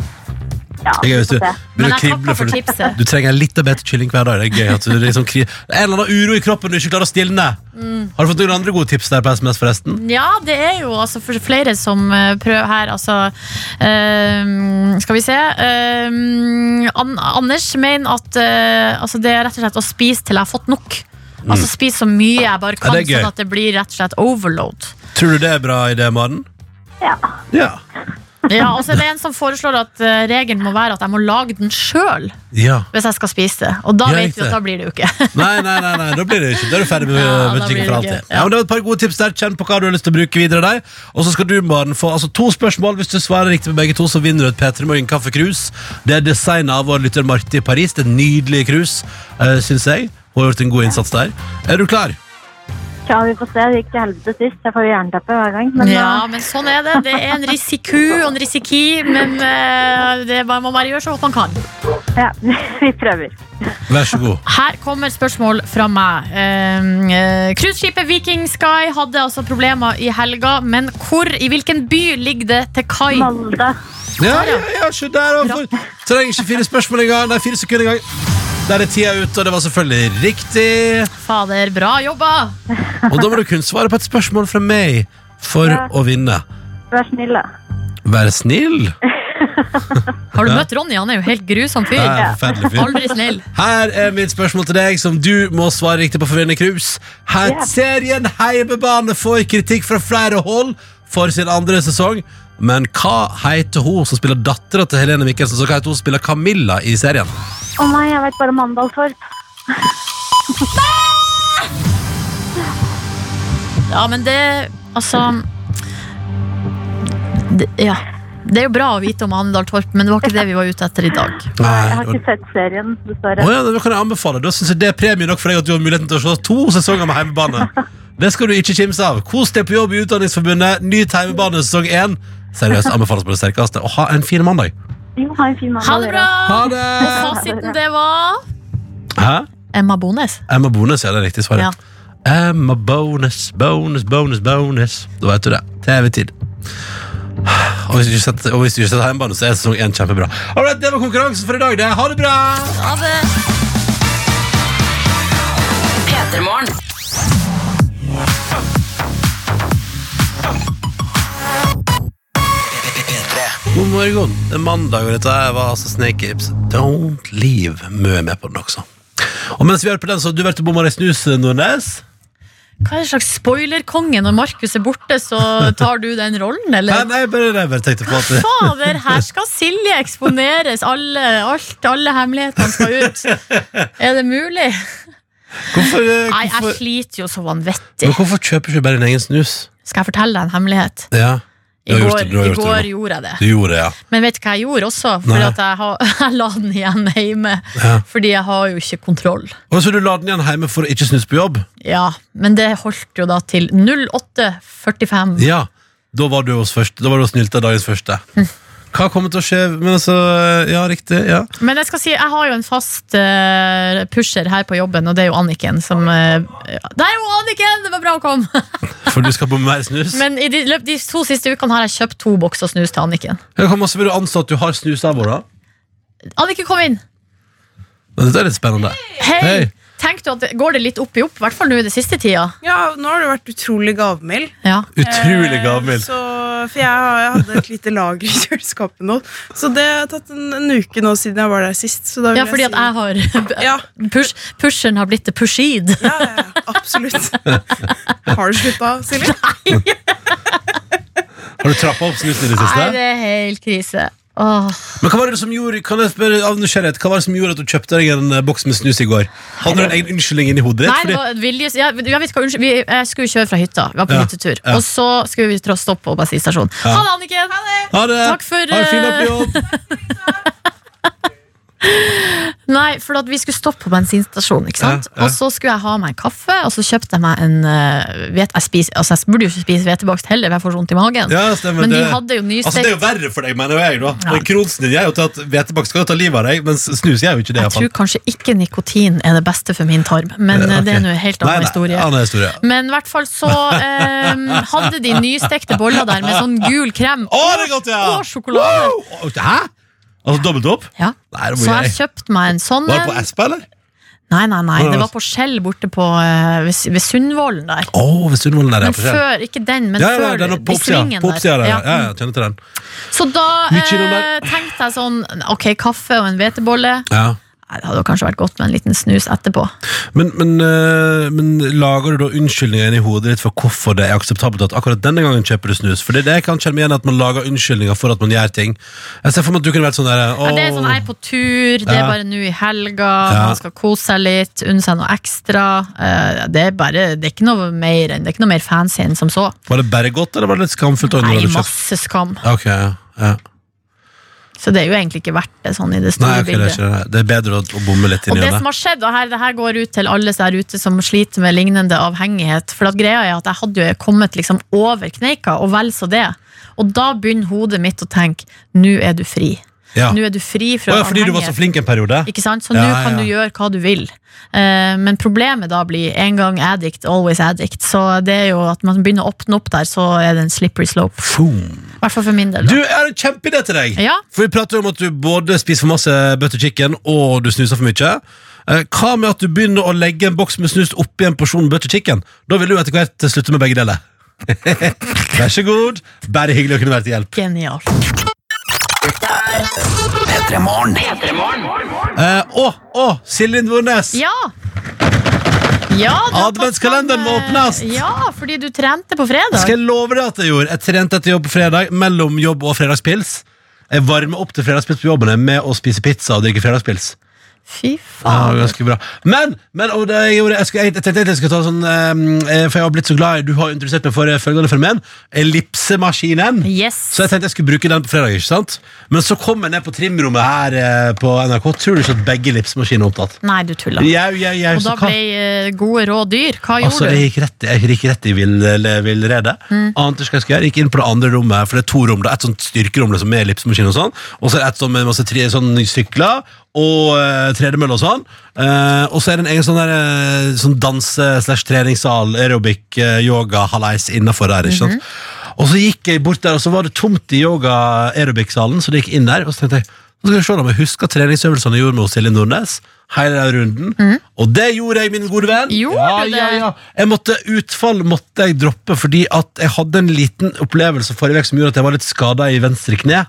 Ja, Det er gøy hvis du begynner å jeg krible for du, tipset. du trenger litt av bedre kylling hver dag. Det er gøy at du liksom kri En eller annen uro i kroppen du ikke klarer å stilne. Mm. Har du fått noen andre gode tips der på SMS, forresten? Ja, det er jo altså for flere som eh, prøver her. Altså, ehm, skal vi se. Ehm, An Anders mener at eh, altså, det er rett og slett å spise til jeg har fått nok. Altså Spise så mye jeg bare kan, Mm. Det er gøy. sånn at det blir rett og slett overload. Tror du det er bra idé, Maren? Ja. Ja. Ja, og så er det en som foreslår at eh, regelen må være at jeg må lage den sjøl ja. hvis jeg skal spise det. Og da Ja, vet riktig. vi at da blir det jo ikke. <laughs> Nei, nei, nei, nei, da blir det ikke Da er du ferdig med Ja, da for det alltid. ikke, ja. Ja, men det var et par gode tips der. Kjenn på hva du har lyst til å bruke videre der. Og så skal du, Maren, få altså, to spørsmål. Hvis du svarer riktig med begge to, så vinner du et P3 Morgen kaffekrus. Det er designet av vår lytter Marti i Paris. Det er et nydelig krus, uh, syns jeg. Hun har gjort en god innsats der. Er du klar? Ja, vi får se. Det gikk til helvete sist. Jeg får jo jernteppe hver gang. Men Ja, uh, men sånn er det. Det er en risiko og en risiki, men eh, det man må man bare gjøre så godt man kan. ja, <laughs> vi prøver. Vær så god. Her kommer spørsmål fra meg. Eh, eh, Cruiseskipet Viking Sky hadde altså problemer i helga, men hvor, i hvilken by ligger det til kai? Molde. Ja, ja, ja, se der. Trenger ikke fire spørsmål engang. Nei, fire sekunder engang. Der er tida ute, og det var selvfølgelig riktig. Fader, bra jobba! Og da må du kun svare på et spørsmål fra meg for Ja. å vinne. Vær snill, da. Vær snill. <laughs> Har du møtt Ronny? Han er jo helt grusom fyr. Er en forferdelig fyr. Aldri snill. Her er mitt spørsmål til deg, som du må svare riktig på for å vinne krus. Her Ja. Serien Heimebane får kritikk fra flere hold for sin andre sesong. Men hva heter hun som spiller dattera til Helene Mikkelsen? Så hva heter hun som spiller Camilla i serien? Å nei, jeg vet bare Mandalstorp. <laughs> Ja, men det Altså det, Ja. Det er jo bra å vite om Andal Torp, men det var ikke det vi var ute etter i dag. <laughs> Nei, Jeg har ikke sett serien, dessverre. Å ja, det kan jeg anbefale. Da synes jeg Det er premie nok for deg at du har muligheten til å se to sesonger med heimebane. <laughs> Det skal du ikke kimse av. Kos deg på jobb i Utdanningsforbundet. Ny heimebane sesong én. Seriøst anbefales på det sterkeste. Og ha en fin mandag. Jo, ha en fin mandag. Ha det bra! Ha Og det! fasiten, det var Hæ? Emma Bones. Emma Bones, ja, det er riktig svar. Ja. Emma Bonus, bonus, bonus, bonus. Da vet du det. TV-tid. Og hvis du ikke setter, og hvis du ikke setter hjemmebane, så er sesong én kjempebra. Alright, det var konkurransen for i dag. det. Ha det bra! Ha det! God morgen. Det er mandag, og dette var altså Snake Apes. Don't leave. Mø er med på den også. Og mens vi hører på den, så har du vært og bomma deg snus, Nordnes. Hva er det slags spoilerkonge? Når Markus er borte, så tar du den rollen, eller? nei, bare, nei, bare tenkte på at Fader, her skal Silje eksponeres. Alle, alt, alle hemmelighetene skal ut. <laughs> Er det mulig? Hvorfor, hvorfor Nei, jeg sliter jo så vanvittig. men hvorfor kjøper du ikke bare din egen snus? Skal jeg fortelle deg en hemmelighet? Ja, I går, det, i det går gjorde jeg det. Du gjorde ja. Men vet du hva jeg gjorde også? Nei. Fordi at jeg, har, <laughs> jeg la den igjen hjemme. Ja. Fordi jeg har jo ikke kontroll. Og så du la den igjen hjemme for å ikke snuse på jobb? Ja, Men det holdt jo da til 08.45. Ja, da var du hos, første, da var du hos Nylta dagens første. <laughs> Hva kommer til å skje? Men altså, ja, riktig. ja Men jeg skal si, jeg har jo en fast eh, pusher her på jobben, og det er jo Anniken som uh, Der er jo Anniken! Det var bra å komme! <laughs> For du skal på mer snus? Men i de, løp- de to siste ukene har jeg kjøpt to bokser snus til Anniken. Jeg kan vil du anstå at du har snus av da. Anniken, kom inn! Men Dette er litt spennende. Hei! Hei. Tenk du at det, Går det litt opp i opp, i hvert fall nå i det siste tida? Ja, nå har du vært utrolig gavmild. Ja. Utrolig Eh, gavmild. Så, for jeg, har- jeg hadde et lite lager i kjøleskapet nå. Så det har tatt en, en uke nå siden jeg var der sist. Så da vil ja, fordi at jeg har Ja, push, Pusheren har blitt the pushid. ja, ja, ja, absolutt. Har du slutta, Silje? Har du trappa opp snusen i det Nei, siste? det er helt krise. Åh. Men hva var det som gjorde Kan jeg spørre av nysgjerrighet Hva var det som gjorde at du kjøpte deg en eh, boks med snus i går? Hadde du en egen unnskyldning inni hodet ditt? Nei, det Fordi- var vilje, ja, jeg, vet hva, unnskyld, vi, jeg skulle kjøre fra hytta. Vi var på Ja, hyttetur. ja. Og så skulle vi tra- stoppe på bensinstasjonen. Ha det, Anniken! Ha det! Takk for, Ha en fin dag på eh, jobb! <laughs> Nei, for at vi skulle stoppe på bensinstasjonen. Ikke sant? Ja, ja. Og så skulle jeg ha meg en kaffe, og så kjøpte jeg meg en uh, vet, jeg, spiser, altså, jeg burde jo ikke spise hvetebakst heller, for jeg får vondt i magen. Ja, stemmer Men de det. hadde jo Altså, det er jo verre for deg, mener jeg. da Ja. Kronsen din er jo til at hvetebakst skal ta livet av deg, mens snus er jo ikke det. Jeg tror kanskje ikke nikotin er det beste for min tarm, men okay. Det er nå en helt annen Nei, nei, historie. annen historie. Men i hvert fall så um, hadde de nystekte boller der med sånn gul krem Å, det er godt, ja! og sjokolade. Wow! Hæ? Altså dobbelt opp? Ja. Nei, det Så jeg jeg. kjøpte meg en sånn Var det på en. Espa, eller? Nei, nei, nei, det var på Skjell borte på, eh, ved, ved Sundvolden der. Å, ved Sundvolden der, ja. Men på Skjell. før, ikke den, men ja, ja, før den er på i oppsida. svingen På oppsida der, ja. Ja. ja, kjenner til den. Så da Mye der. eh, tenkte jeg sånn Ok, kaffe og en hvetebolle. Ja. Det hadde kanskje vært godt med en liten snus etterpå. Men, men, øh, men lager du da unnskyldninger i hodet ditt for hvorfor det er akseptabelt at akkurat denne gangen kjøper du snus? For det er det jeg kan kjenne igjen at man lager unnskyldninger for at man gjør ting. Jeg ser for meg at du kunne vært sånn der ja, det er sånn, Jeg er på tur, det er bare nå i helga, Ja. man skal kose seg litt, unne seg noe ekstra. Eh, Det er bare, det er ikke noe mer Det er ikke noe mer fancy enn som så. Var det bare godt, eller var det litt skamfullt? Nei, masse skam. Ok, ja. Så det er jo egentlig ikke verdt det sånn i det Nei, store ok, det er bildet. det. Det er bedre å, å bomme litt inn i det Og det. som har skjedd, og her, det her går ut til alle der ute som sliter med lignende avhengighet. For at greia er at jeg hadde jo kommet liksom over kneika, og vel så det. Og da begynner hodet mitt å tenke nå er du fri. Ja. Nå er du fri fra ja, fordi du var så flink en periode? Ikke sant? Så nå kan ja. du gjøre hva du vil. Uh, men problemet da blir en gang addict, always addict. Så det er jo at man begynner å åpne opp der, så er det en slippery slope. I hvert fall for min del. Du, Da. jeg har en kjempeidé til deg! Ja. For Vi prater jo om at du både spiser for masse butter chicken og du snuser for mye. Eh, Hva med at du begynner å legge en boks med snus oppi en porsjon butter chicken? Da vil du etter hvert slutte med begge deler. <laughs> Vær så god. Bare hyggelig å kunne være til hjelp. Genialt. P3 Morgen. Eh, Å, å, Silje Nordnes! Ja! Ja, du har Adventskalenderen må fram, eh, åpnes! Ja, fordi du trente på fredag. Skal jeg love deg at jeg gjorde? Jeg trente etter jobb på fredag, mellom jobb og fredagspils. Jeg varmer opp til fredagspils på jobben med å spise pizza og drikke fredagspils. Fy Ja, faen. ganske bra Men, men og det, jeg, gjorde, jeg, skulle, jeg, tenkte jeg skulle ta sånn eh, For jeg har blitt så glad i Du har introdusert meg for eh, følgende fenomen Ellipsemaskinen Yes. Så jeg tenkte jeg skulle bruke den på fredag, ikke sant? Men så kom jeg ned på trimrommet her eh, på NRK Tror du ikke at begge ellipsemaskinene er opptatt? Nei, du tuller. Jeg, jeg, jeg, Og da ble uh, gode råd dyr. Hva Altså, gjorde jeg du? gikk rett, jeg gikk rett i vill, villrede. Mm. Ante ikke hva jeg skulle gjøre. Gikk inn på det andre rommet, for det er to rom. Det er et sånt styrkerom liksom, med ellipsemaskin og sånn. Og så et sånt med masse tre, sånn sykler og uh, tredemølle og sånn. Uh, og så er det en egen sånn, der, uh, sånn danse- slash treningssal, aerobic, uh, yoga, halais innafor der. ikke sant? Og så gikk jeg bort der, og så var det tomt i yoga aerobic-salen, så det gikk inn der. Og så tenkte jeg nå skal vi se om jeg husker treningsøvelsene jeg gjorde med Silje Nordnes. Hele den runden. Og det gjorde jeg, min gode venn. Ja? Ja, ja. Jeg måtte, utfall måtte jeg droppe fordi at jeg hadde en liten opplevelse forrige uke som gjorde at jeg var litt skada i venstre kne.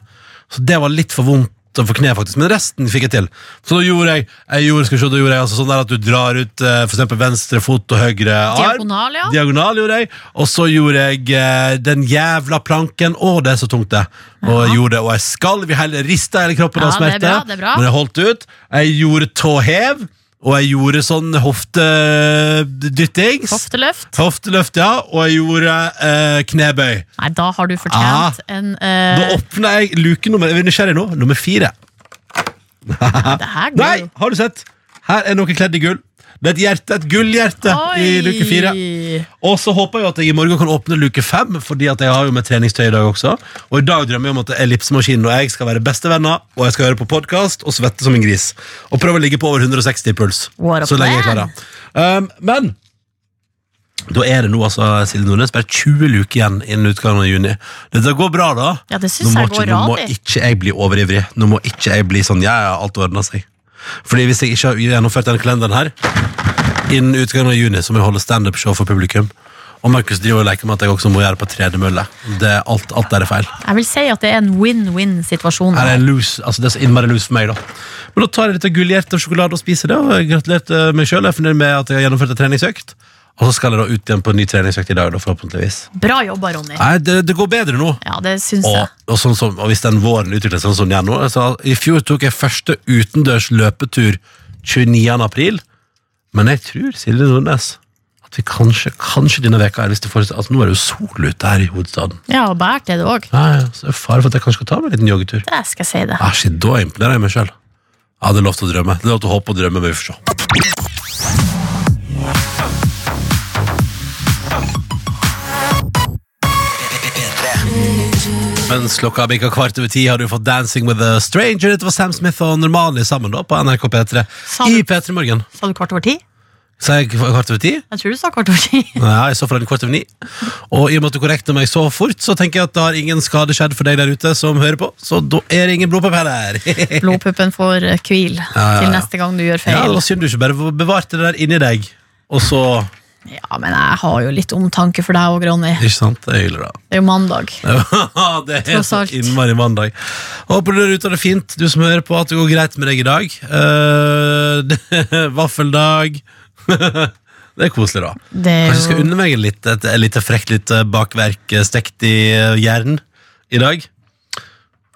Så det var litt for vondt for kne, faktisk. Men resten fikk jeg til. Så da gjorde jeg, jeg gjorde, skal vi se, da gjorde jeg altså sånn der at du drar ut eh, for eksempel venstre fot og høyre arm. Diagonal, ja. Diagonal gjorde jeg. Og så gjorde jeg eh, den jævla planken. Å, det er så tungt, det. Og jeg gjorde det, og jeg skalv i hele rista hele kroppen Ja, av smerte. det er bra, det er bra. Men jeg holdt ut. Jeg gjorde tåhev. Og jeg gjorde sånn hoftedyttings. Hofteløft? Hofteløft, ja. Og jeg gjorde eh, knebøy. Nei, da har du fortjent en eh, Da åpner jeg luke nummer Er vi nysgjerrig nå? Nummer fire. Det her går Nei, har du sett? Her er noe kledd i gull. Det er et hjerte, et gullhjerte i luke fire. Og så håper jeg at jeg i morgen kan åpne luke fem, Fordi at jeg har jo med treningstøy i dag også. Og i dag drømmer jeg om at ellipsemaskinen og jeg skal være bestevenner, og jeg skal høre på podkast og svette som en gris. Og prøve å ligge på over 160 i puls. Så lenge jeg klarer. Um, men da er det nå altså, Silje Nordnes, bare 20 luker igjen innen utgangen av juni. Dette går bra, da. Ja, det Nå må, jeg går ikke, nå må ikke jeg bli overivrig. Nå må ikke jeg bli sånn Ja, ja, alt ordner seg. Fordi hvis jeg ikke har gjennomført denne kalenderen her innen utgangen av juni, så må jeg holde standup-show for publikum. Og Markus driver og leker med at jeg også må gjøre det på tredemølle. Det er alt, alt der er feil. Jeg vil si at det er en win-win-situasjon. Her er loose, altså det er så innmari lose for meg, da. Men da tar jeg litt gullhjertet og sjokolade og spiser det. Og jeg gratulerte meg sjøl. Jeg er fornøyd med at jeg har gjennomført en treningsøkt. Og så skal jeg da ut igjen på en ny treningsøkt i dag, da, forhåpentligvis. Bra jobba, Ronny. Nei, det, det går bedre nå. Ja, det synes Og, jeg. og, sånn som, og hvis den våren utvikler seg sånn som den gjør nå I fjor tok jeg første utendørs løpetur 29. april. Men jeg tror, Silje Nordnes, at vi kanskje, kanskje denne veka her, hvis det fortsetter altså, Nå er det jo sol ute her i hovedstaden. Ja, og bært er det òg. Så er fare for at jeg kanskje skal ta meg en liten joggetur. Det skal jeg si det. Æsj, da imponerer jeg meg sjøl. Ja, det er lov til å drømme. Det er lov til å håpe og drømme, men vi får se. Mens klokka bikka kvart over ti, har du fått 'Dancing with a Stranger'. Dette var Sam Smith og Normali sammen da på NRK P3 Sa i P3 Morgen. Sa du kvart over ti? Sa jeg kvart over ti? Jeg tror du sa kvart over ti. <laughs> Nei, i så fall kvart over ni. Og i og med at du korrekter meg så fort, så tenker jeg at det har ingen skade skjedd for deg der ute som hører på. Så da er det ingen blodpupp heller. <laughs> Blodpuppen får eh, hvil ja, ja. til neste gang du gjør Ja, det feil. var synd du ikke bare bevarte det der inni deg. Og så Ja, men jeg har jo litt omtanke for deg òg, Ronny. Ikke sant? Det er hyggelig, da. Det er jo mandag. <laughs> det er så innmari mandag. Håper du er ute av det fint, du som hører på, at det går greit med deg i dag. <laughs> Uh, vaffeldag. <laughs> det er koselig, da. Det er Kanskje jeg skal jo unne meg litt, et, lite frekt litt bakverk eh, stekt i eh, jern i dag.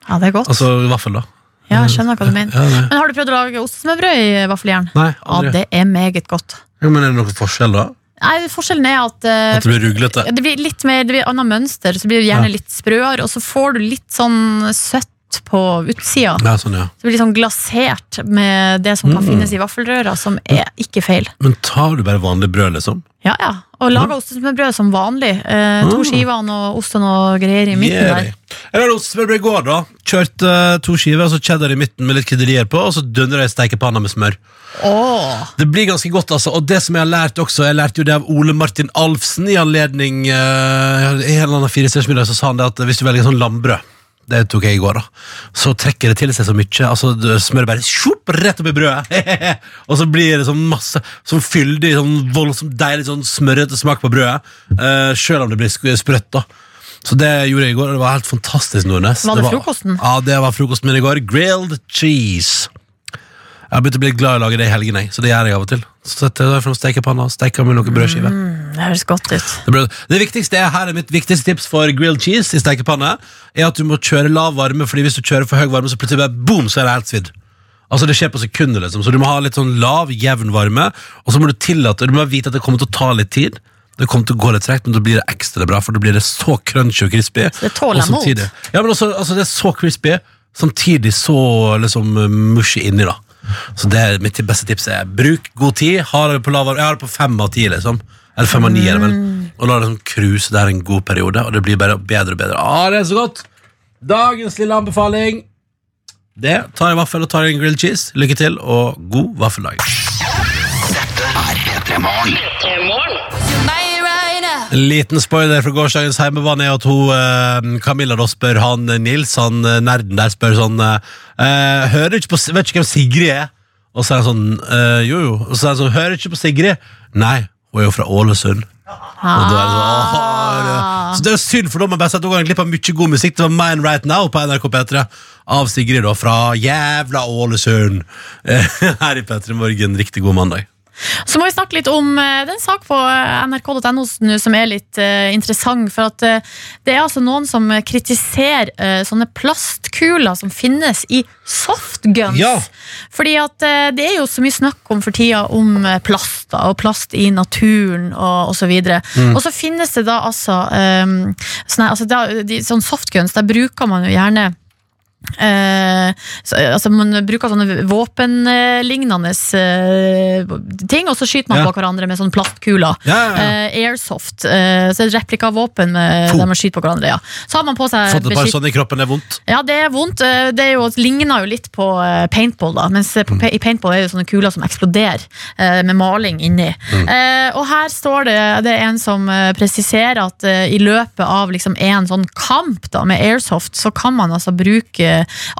Ja, det er godt. Altså vaffel, da. Ja, jeg skjønner hva du mener. Ja. Men har du prøvd å lage ostesmørbrød i vaffeljern? Nei, Ja, det er meget godt. Ja, men er det noen forskjell, da? Nei, Forskjellen er at, eh, At det blir ruglete? det blir litt mer, det blir annet mønster, så blir det gjerne litt sprøere, og så får du litt sånn søtt på utsida. Ja, sånn, ja. Så det blir sånn glasert med det som kan Mm. finnes i vaffelrøra, som er ikke feil. Men tar du bare vanlig brød, liksom? Ja, ja. Og laga ostesmørbrød som vanlig. Eh, to Mm. skiver og osten ost og greier i midten Yeah, der. Jeg hadde ostesmørbrød i går, da. Kjørte uh, to skiver, og så cheddar i midten med litt krydderier på, og så dundra jeg steikepanna med smør. Åh, Det blir ganske godt, altså. Og det som jeg har lært også, jeg lærte jo det av Ole Martin Alfsen i anledning uh, I en eller annen firestjerners middag så sa han det at hvis du velger sånn lambrød det tok jeg i går, da. Så trekker det til seg så mye. Altså, det- Smøret bare sjopp, rett opp i brødet. <laughs> og så blir det sånn masse sånn fyldig, sånn voldsomt deilig sånn smørrete smak på brødet. Uh, Sjøl om det blir sprøtt, da. Så det gjorde jeg i går, og det var helt fantastisk. Nordnes Var det frokosten? Ja, det var frokosten min i går. Grilled cheese. Jeg har begynt å bli glad i å lage det i helgene, så det gjør jeg av og til. Så setter jeg frem stekepanna og steker med noen brødskiver. Det høres godt ut. Det, ble- det viktigste er, her er mitt viktigste tips for grilled cheese i stekepanne, er at du må kjøre lav varme, fordi hvis du kjører for høy varme, så plutselig bare boom, så er det helt svidd. Altså Det skjer på sekunder, liksom. Så du må ha litt sånn lav, jevn varme, og så må du tillate Du må vite at det kommer til å ta litt tid. Det kommer til å gå litt tregt, men da blir det ekstra bra, for da blir det så crunchy og crispy. Så det tåler mot. Ja, men også, altså, det er så crispy, samtidig så liksom mushy inni, da. Så det er mitt beste tips er bruk god tid. Ha det på lav varme. Jeg har det på fem av ti, liksom. Eller fem av ni, er det vel. Og la det sånn cruise der en god periode, og det blir bare bedre og bedre. Ah, det er så godt! Dagens lille anbefaling. Det tar en vaffel og tar en grilled cheese. Lykke til, og god vaffeldag. En liten spoiler fra gårsdagens heimebane er at hun, eh, Camilla da spør han eh, Nils, han eh, nerden der, spør sånn eh, eh, Hører du ikke på Vet ikke hvem Sigrid er? Og så er han sånn eh, Jo, jo. Og så er han sånn Hører du ikke på Sigrid? Nei, hun er jo fra Ålesund. Og da er det sånn, åh, det. Så det er synd, for da må jeg bare si at hun går glipp av mye god musikk. Det var Mine Right Now på NRK P3 av Sigrid da, fra jævla Ålesund. Eh, <laughs> Her i P3 Morgen. Riktig god mandag. Så må vi snakke litt om eh, den sak på nrk.no som er litt uh, interessant. For at uh, det er altså noen som kritiserer uh, sånne plastkuler som finnes i softguns. Ja. Fordi at det er jo så mye snakk om for tida om plast da, og plast i naturen og osv. Mm. Og så finnes det da altså, um, sånne, altså da, de, sånn softguns, der bruker man jo gjerne Eh, så, altså Man bruker sånne våpenlignende eh, ting, og så skyter man Ja. på hverandre med sånne plastkuler. Ja, ja. Eh, airsoft. Eh, så det replikavåpen der man skyter på hverandre. Ja. Så har man på seg Fått et par sånne i kroppen, det er vondt. ja, det er vondt. Eh, Det er jo, ligner jo litt på eh, paintball, da. Mens eh, på, Mm. i paintball er det sånne kuler som eksploderer eh, med maling inni. Mm. Eh, og her står det Det er en som eh, presiserer at eh, i løpet av liksom en sånn kamp da med airsoft, så kan man altså bruke eh,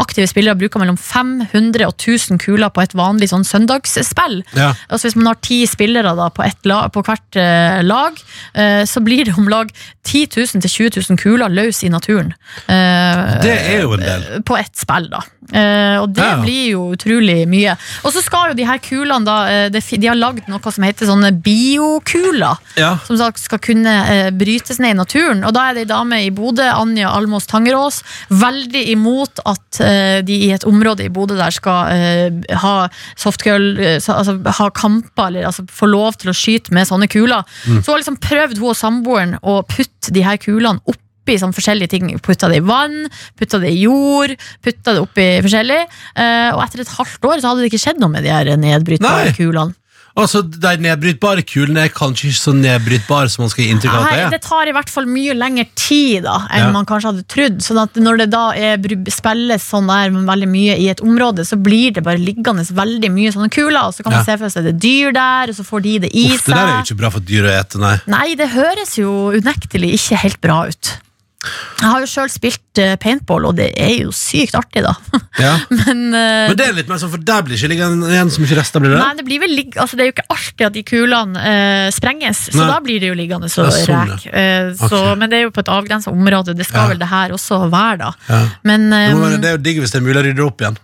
aktive spillere bruker mellom 500 og 1000 kuler på et vanlig sånn søndagsspill. Ja. Altså Hvis man har ti spillere da på, ett la, på hvert eh, lag, eh, så blir det om lag 10 000 til 20 000 kuler løs i naturen. Eh, Det er jo en del. på ett spill, da. Eh, og det Ja, blir jo utrolig mye. Og så skal jo de her kulene, da De, De har lagd noe som heter sånne biokuler. Ja. Som sagt skal kunne eh, brytes ned i naturen. Og da er det ei dame i Bodø, Anja Almås Tangerås, veldig imot at eh, de i et område i Bodø der skal eh, ha softgirl, eh, altså ha kamper, eller altså få lov til å skyte med sånne kuler. Mm. Så liksom prøvd, hun og samboeren, å putte de her kulene opp oppi sånn forskjellige ting. Putta det i vann, putta det i jord, putta det oppi forskjellig. Uh, og etter et halvt år så hadde det ikke skjedd noe med de her nedbrytbare kulene. Altså, De nedbrytbare kulene er kanskje ikke så nedbrytbare som man skal gi inntrykk av at Nei, det det er. tar i hvert fall mye lengre tid da enn Ja. man kanskje hadde trodd. Sånn at når det da er, br- spilles sånn der veldig mye i et område, så blir det bare liggende veldig mye sånne kuler. Og så kan man Ja. se for seg det er dyr der, og så får de det i Uff, det der er jo seg. ikke bra for dyr å ete, nei. Nei, det høres jo unektelig ikke helt bra ut. Jeg har jo sjøl spilt eh, paintball, og det er jo sykt artig, da. <laughs> Ja. Men, uh, Men det er litt mer sånn, for der blir ikke liggende igjen så mye rester, blir det? Nei, det, blir vel altså det er jo ikke alltid at de kulene uh, sprenges, så Nei. da blir det jo liggende så sånn, ræk. Eh, så, Men det er jo på et avgrensa område, det skal Ja. vel det her også være, da. Ja. Men, Det, må eh, være, det er jo digg hvis det er mulig å rydde opp igjen.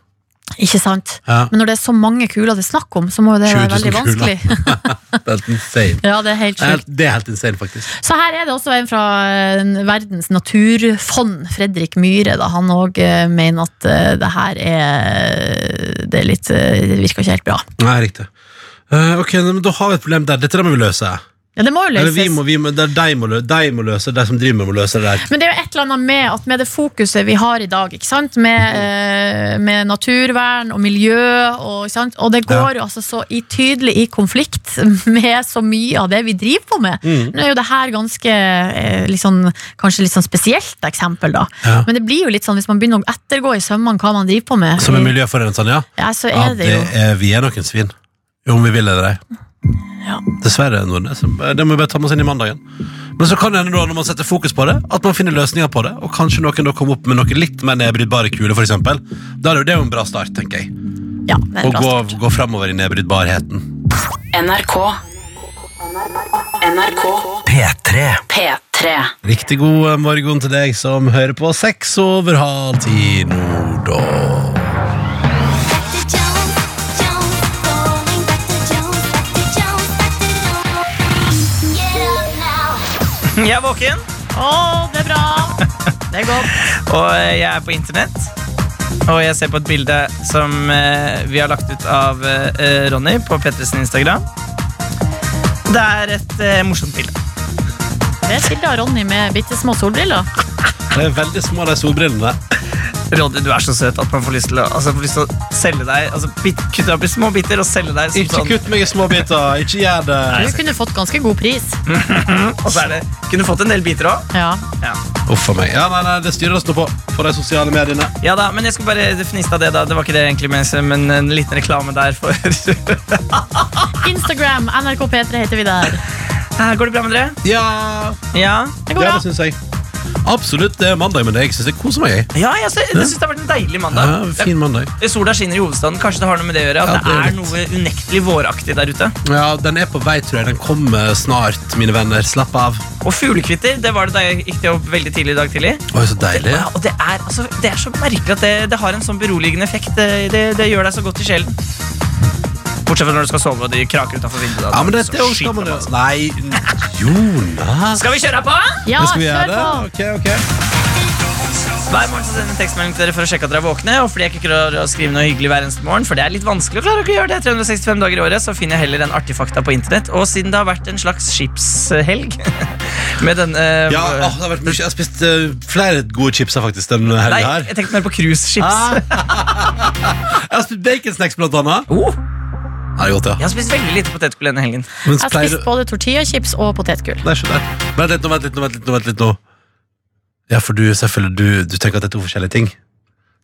Ikke sant? Ja. Men når det er så mange kuler det er snakk om, så må jo det være veldig vanskelig. <laughs> Det er helt insane. ja, det er helt Det er sjukt. helt, det er helt insane, faktisk. Så her er det også en fra eh, Verdens naturfond, Fredrik Myhre. Da. Han òg mener at eh, det her er Det er litt eh, Det virker ikke helt bra. Nei, riktig. Uh, ok, men Da har vi et problem der. Dette må vi løse. Ja, det må jo Eller vi må, vi må, det er de må, de må løse De som driver med må løse det der. Men det er jo et eller annet med at med det fokuset vi har i dag, ikke sant? Med, eh, med naturvern og miljø, og, ikke sant? og det går jo altså så i tydelig i konflikt med så mye av det vi driver på med. Mm. Nå er jo det her ganske eh, sånn, kanskje litt sånn spesielt eksempel, da. Ja. Men det blir jo litt sånn hvis man begynner å ettergå i sømmene hva man driver på med, Som er miljøforurensende, ja? ja, så ja er det det jo er, vi er noen svin. Om vi vil eller ei. Ja. Dessverre, Nordnes. Det må vi bare ta med oss inn i mandagen. Men så kan det hende da, når man setter fokus på det, at man finner løsninger på det. Og kanskje noen da kommer opp med noe litt mer nedbrytbare kuler, eksempel. Da er det jo det er en bra start, tenker jeg. Ja, det er en bra gå, start. gå framover i nedbrytbarheten. NRK. NRK P3. P3. Riktig god morgen til deg som hører på seks over halv ti nå, da. <laughs> Jeg er våken, Å, det er bra! Det er godt. <laughs> og jeg er på internett. Og jeg ser på et bilde som eh, vi har lagt ut av eh, Ronny på Petters Instagram. Det er et eh, morsomt bilde. Det er et bilde av Ronny med bitte små solbriller. Det er veldig små, de solbrillene. <laughs> Ronny, du er så søt at man får lyst til å, altså, får lyst til å selge deg. Altså, bit, kutte opp i små biter og selge deg som Ikke sånn. kutt meg i små biter. Ikke gjør det. Du kunne fått ganske god pris. <laughs> Og så er det, kunne fått en del biter òg. Ja. Ja. Uff a meg. Ja, nei, nei, det styrer oss nå på på de sosiale mediene. ja da, men jeg skal bare fniste av det. da Det var ikke det egentlig, men- men en liten reklame der for <laughs> Instagram, NRK P3 heter vi der. Går det bra med dere? Ja, Ja. Det går ja det syns jeg. Absolutt. Det er mandag, men jeg syns jeg koser meg. jeg. Ja, jeg synes syns det har vært en deilig mandag. Ja, fin mandag. Det- Sola skinner i hovedstaden. Kanskje det har noe med det å gjøre? At Ja, det det er noe unektelig våraktig der ute. Ja, Den er på vei, tror jeg. Den kommer snart, mine venner. Slapp av. Og fuglekvitter, det var det da jeg gikk til jobb veldig tidlig i dag tidlig. Oi, så deilig. Ja, og det er, altså, det er så merkelig at det, det har en sånn beroligende effekt. Det, det, det gjør deg så godt i sjelen. Bortsett fra når du skal sove og de kraker utenfor vinduet. Ja, men dette er jo skiter skal man altså. Nei, Jonas! Skal vi kjøre på? Ja, skal vi gjøre. på! Ok, ok. Hver morgen så sender jeg en tekstmelding til dere for å sjekke at dere er våkne. Og fordi jeg ikke klarer å skrive noe hyggelig hver eneste morgen, for det er litt vanskelig å klare å gjøre det 365 dager i året, så finner jeg heller en artig fakta på internett. Og siden det har vært en slags skipshelg <laughs> med den uh, Ja, åh, det har vært mye. Jeg har spist uh, flere gode chips faktisk denne Nei, helga her. jeg tenkte mer på cruiseskips. Ah. <laughs> Jeg har spist baconsnacks, blant annet. Oh, Det er godt, ja. jeg har spist veldig lite potetgull denne helgen. Men Jeg har pleier spist både tortillachips og potetgull. Nei, skjønner jeg. Vent litt nå, vent litt nå, vent litt nå. Vent litt nå. Ja, for du, selvfølgelig, du, du tenker at det er to forskjellige ting.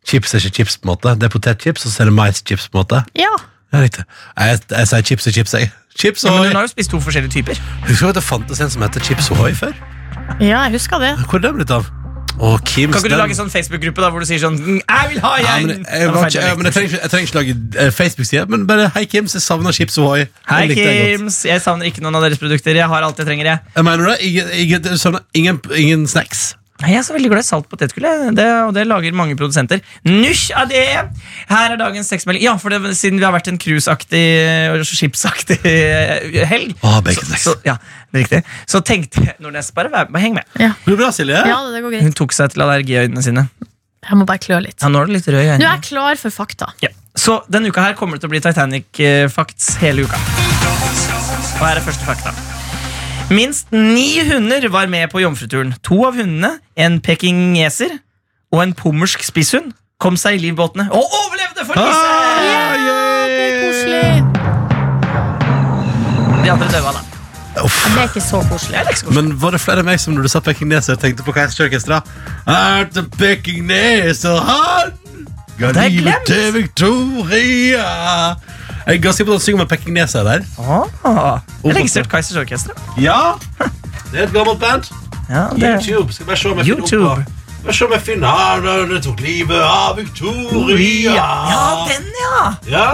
Chips er ikke chips, på en måte. Det er potetchips, og så er det maischips, på en måte. Ja, Ja, riktig. Jeg, jeg sier chips og chips, jeg. Chips Ja, men hun har jo spist to forskjellige typer. Husker du at det fantes en som heter Chips Ohoi før? ja jeg husker det. Hvor er den blitt av? Og Kims Kan ikke du den- lage sånn Facebook-gruppe da hvor du sier sånn «Mm, Jeg vil ha ja, jeg! men, jeg, var ikke, ja, men jeg, trenger jeg trenger ikke lage eh, Facebook-side, men bare Hei, Kims, jeg savner Chips Ohoi'. Hei. Kims. Jeg savner ikke noen av deres produkter. Jeg har alt jeg trenger. jeg Jeg mener det? Ingen, du ingen, ingen snacks? Nei, Jeg er så veldig glad i salt potetgull, det, og det lager mange produsenter. Nusj av det! Her er dagens tekstmelding. Ja, for det, siden vi har vært en cruiseaktig og skipsaktig eh, helg bacon så, så, ja, det er riktig. Så tenkte jeg Nordnes, bare, bare heng med. Går det bra, Silje? Ja, det går greit. Hun tok seg til allergiøynene sine. Jeg må bare klø litt. Ja, Nå er du litt rød i Nå er jeg klar for fakta. Ja. Så denne uka her kommer det til å bli Titanic-facts hele uka. Og her er første fakta. Minst ni hunder var med på jomfruturen. To av hundene, en pekingeser og en pommersk spisshund, kom seg i livbåtene og overlevde for Ah, Ja, Det er koselig. De andre døde, da. Uff. Det er ikke så koselig. Ikke så. Men var det flere av meg som når du sa pekineser, tenkte på Keiserorkesteret? Er det pekineser han? Ga Det er livet til Victoria. Jeg er ganske på å synge med Pekingneser der. Ah, jeg registrerte Kaizers Orkester. Ja, det er et gammelt band. Ja, det YouTube. Skal bare se om jeg finner opp på- Bare se om jeg finner her tok livet av Victoria. ja, den, ja! Ja.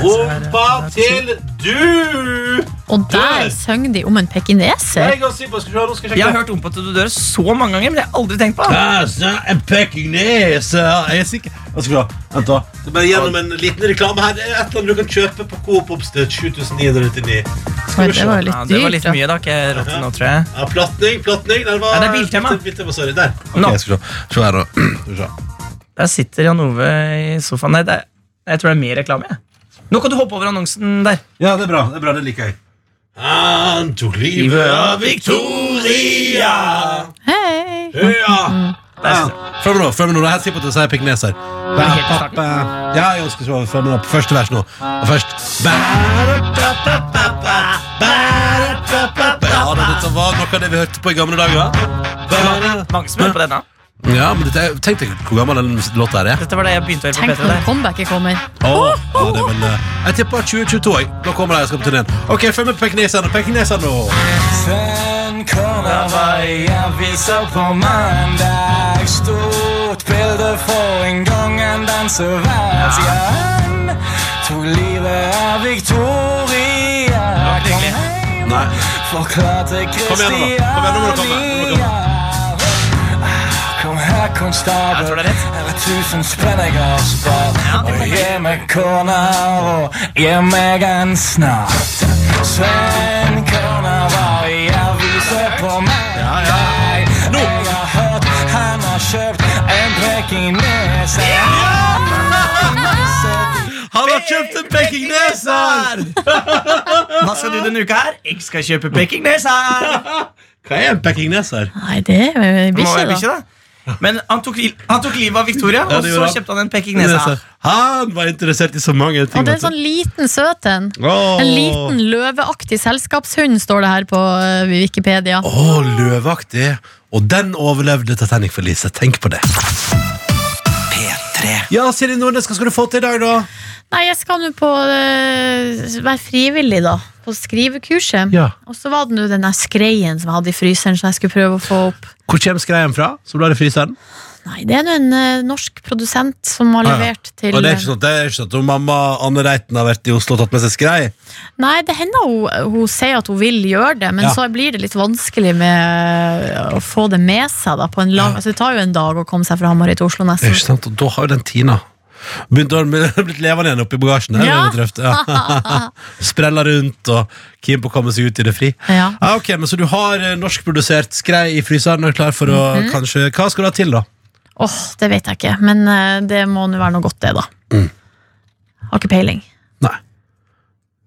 Rumpa til du. Og der Du. synger de om en pekineser. Jeg har hørt om på at du dør så mange ganger, men det har jeg aldri tenkt på. Altså, en pekineser. Jeg er sikker. Vent da. Det er bare gjennom en liten reklame her. Det er et eller annet du kan kjøpe på Coop Oppstøt 7999. Skal det var litt litt Ja, det var litt mye, da. Ikke rått til nå, tror jeg. Ja, platning, platning. Der var Ja, det er biltema. Biltema, sorry. Der. Okay, Nå. skal se. Her <clears throat> se. Der sitter Jan Ove i sofaen. Nei, det er, jeg tror det er mer reklame. jeg. Nå kan du hoppe over annonsen der. Ja, det er bra. Det er bra, det liker jeg. Han tok livet av Victoria. Hei! Ja. Følg med nå. følg med nå. Det er helt sikker på at du sier er starten. Ja, jeg ønsker så Følg med nå på første vers nå. Og først Ja, dette var noe av det vi hørte på i gamle dager. Mange som hører på denne. Ja, men dette, Tenk deg hvor gammel den låta her er. Dette var det jeg begynte å høre på Tenk P3 når der. comebacket kommer. Åh, ja, det er vel, eh, jeg tipper 2022. Jeg. Da kommer de og skal på turneen. Ok, følg med på pekineserne. Pekineserne nå. Sen kommer varje aviser på mandag Stort bilde for en gang en dansevärldsjärn tok livet av Victoria Kom hjem, Nei. forklarte Kom igjen nå, da. Kom igjen, nå må du komme. Nå må du komme. Kom her, Jeg tror det er rett. Er tusen spenn jeg har spart. Og gi meg kona og gi meg en snart. Sven Kona var i aviser på mandag. Jeg har hørt han har kjøpt en pekineser. <laughs> Han har kjøpt en pekingneser! <laughs> Hva skal du denne uka her? Jeg skal kjøpe pekingneser! Hva er en pekingneser? Nei, det er bikkje, da. Men han tok, han tok livet av Victoria, Ja, og så kjøpte han en pekingnese. Han var interessert i så mange ting. Og det er en sånn liten søt en. Oh. En liten løveaktig selskapshund, står det her på eh, Wikipedia. Å, løveaktig. Og den overlevde Titanic-forliset. Tenk på det. P3. Ja, Siri Nordnes, hva skal du få til i dag, da? Nei, jeg skal nå på eh, være frivillig, da. På skrivekurset. Ja. Og så var det nå den der skreien som jeg hadde i fryseren, som jeg skulle prøve å få opp. Hvor kommer skreien fra? Som du har i fryseren? Nei, det er nå en eh, norsk produsent som har Ah, ja. levert til Og det er ikke sånn, det er ikke sånn at hun mamma Anne Reiten har vært i Oslo og tatt med seg skrei? Nei, det hender hun, hun sier at hun vil gjøre det, men Ja. så blir det litt vanskelig med eh, å få det med seg. da på en lang, altså Det tar jo en dag å komme seg fra Hamarøy til Oslo, Det er nesten. ikke sant, og da har jo den Tina Begynt å <laughs> blitt levende igjen oppi bagasjen. Det er Ja. Ja. <laughs> Sprella rundt og keen på å komme seg ut i det fri. Ja. Ja, ok, men Så du har eh, norskprodusert skrei i fryseren og klar for å Mhm. kanskje Hva skal du ha til, da? Åh, det vet jeg ikke, men eh, det må nå være noe godt, det, da. Mm. Har ikke peiling.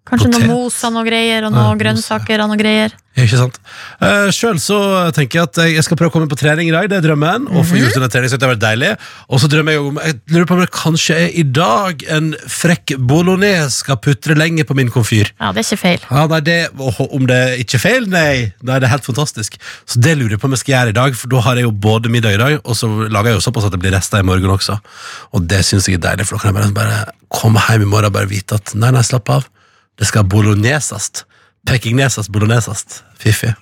Kanskje noe mos av noe greier, og noe grønnsaker av noe greier. Ikke sant? Uh, Sjøl så tenker jeg at jeg skal prøve å komme på trening i dag. Det er drømmen. Og Mhm. få gjort denne trening, så det har vært deilig Og så drømmer jeg om Jeg lurer på om det kanskje er i dag en frekk bolognese skal putre lenge på min komfyr. Ja, det er ikke feil. Ja, nei, det, Om det ikke er feil? Nei, nei, det er helt fantastisk. Så det lurer jeg på om jeg skal gjøre i dag, for da har jeg jo både middag i dag, og så lager jeg jo såpass at det blir rester i morgen også. Og det syns jeg er deilig, for da kan jeg bare, bare komme hjem i morgen og bare vite at nei, nei, slapp av. Det skal bolognesast. Pekingnesast bolognesast. Fiffig.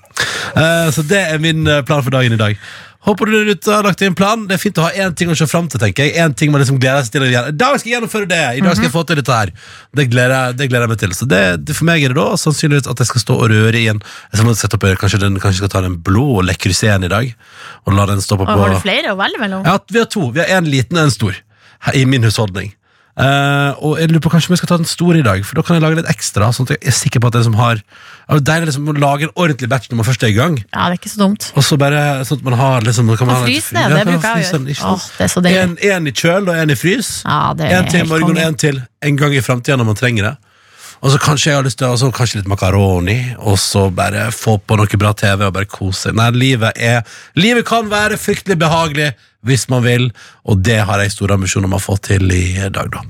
Eh, så det er min eh, plan for dagen i dag. Håper du der ute har lagt inn en plan. Det er fint å ha én ting å se fram til. tenker jeg En ting man liksom gleder seg til. I dag skal jeg gjennomføre det! I dag skal jeg få til dette her. Det gleder, det gleder jeg meg til. Så det, det For meg er det da sannsynligvis at jeg skal stå og røre i en Jeg skal sette opp, kanskje, den, kanskje skal ta den blå Le Creuset i dag, og la den stå på Og har du flere å velge mellom? ja, vi har to. Vi har en liten og en stor her i min husholdning. Eh, og jeg lurer på kanskje jeg skal ta den store i dag, for da kan jeg lage litt ekstra. Sånn at jeg er sikker på at det som har Det er deilig liksom, å lage en ordentlig batch når man først er i gang. Ja, det er ikke så dumt. Og så bare sånn at man har liksom kan man Kan ha litt- det, det bruker jeg å gjøre. Åh, det er så deilig. En, en i kjøl og en i frys. Ja, det er En til i morgen og en til en gang i framtida når man trenger det. Og så kanskje jeg har lyst til og så kanskje litt makaroni, og så bare få på noe bra TV og bare kose. Nei, livet er Livet kan være fryktelig behagelig hvis man vil, og det har jeg store ambisjoner om å få til i dag, da.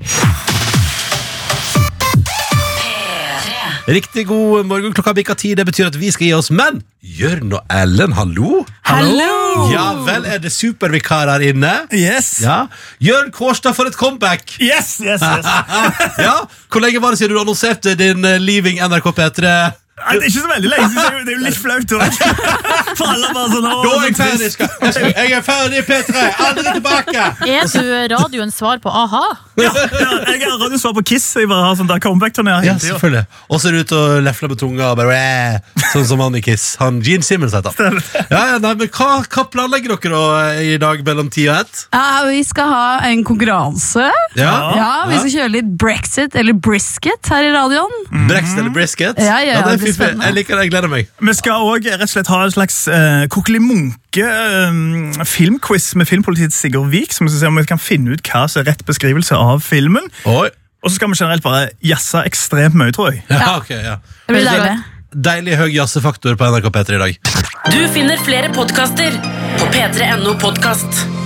Riktig god morgen. Klokka bikka ti. Det betyr at vi skal gi oss. Men Jørn og Ellen, hallo? Hallo! Ja vel, er det supervikar her inne? Yes. Ja. Jørn Kårstad, for et comeback! Yes, yes, yes. <laughs> ja, Hvor lenge var det siden du annonserte din eh, Leaving NRK P3? Nei, det er ikke så veldig lenge siden. Det er jo litt flaut. <laughs> For alle bare sånn «Å, Da er jeg ferdig! Skal, jeg, skal, jeg er ferdig, P3! Aldri tilbake! Er du radioens svar på a-ha? Ja, ja, jeg har radiosvar på Kiss. Jeg bare har sånn der comeback-turné Ja, selvfølgelig. Og så er du ute og lefler med tunga og bare Sånn som han i Kiss. Han Gene Simmons heter han. Ja, ja, nei, men hva, hva planlegger dere da eh, i dag mellom ti og ett? Ja, vi skal ha en konkurranse. Ja? Ja, Vi skal kjøre litt brexit eller brisket her i radioen. Brexit eller brisket? Ja, ja, det blir spennende. Jeg liker det, jeg gleder meg. Vi skal òg ha en slags uh, Kokkeli Munke eh, filmquiz med filmpolitiets Sigurd Vik. Som skal se om vi kan finne ut hva som er rett beskrivelse av filmen. Oi. Og så skal vi generelt bare jazze ekstremt mye, tror jeg. Ja, okay, ja. Det blir deilig. Deilig høy jazzefaktor på NRK P3 i dag. Du finner flere podkaster på p3.no podkast.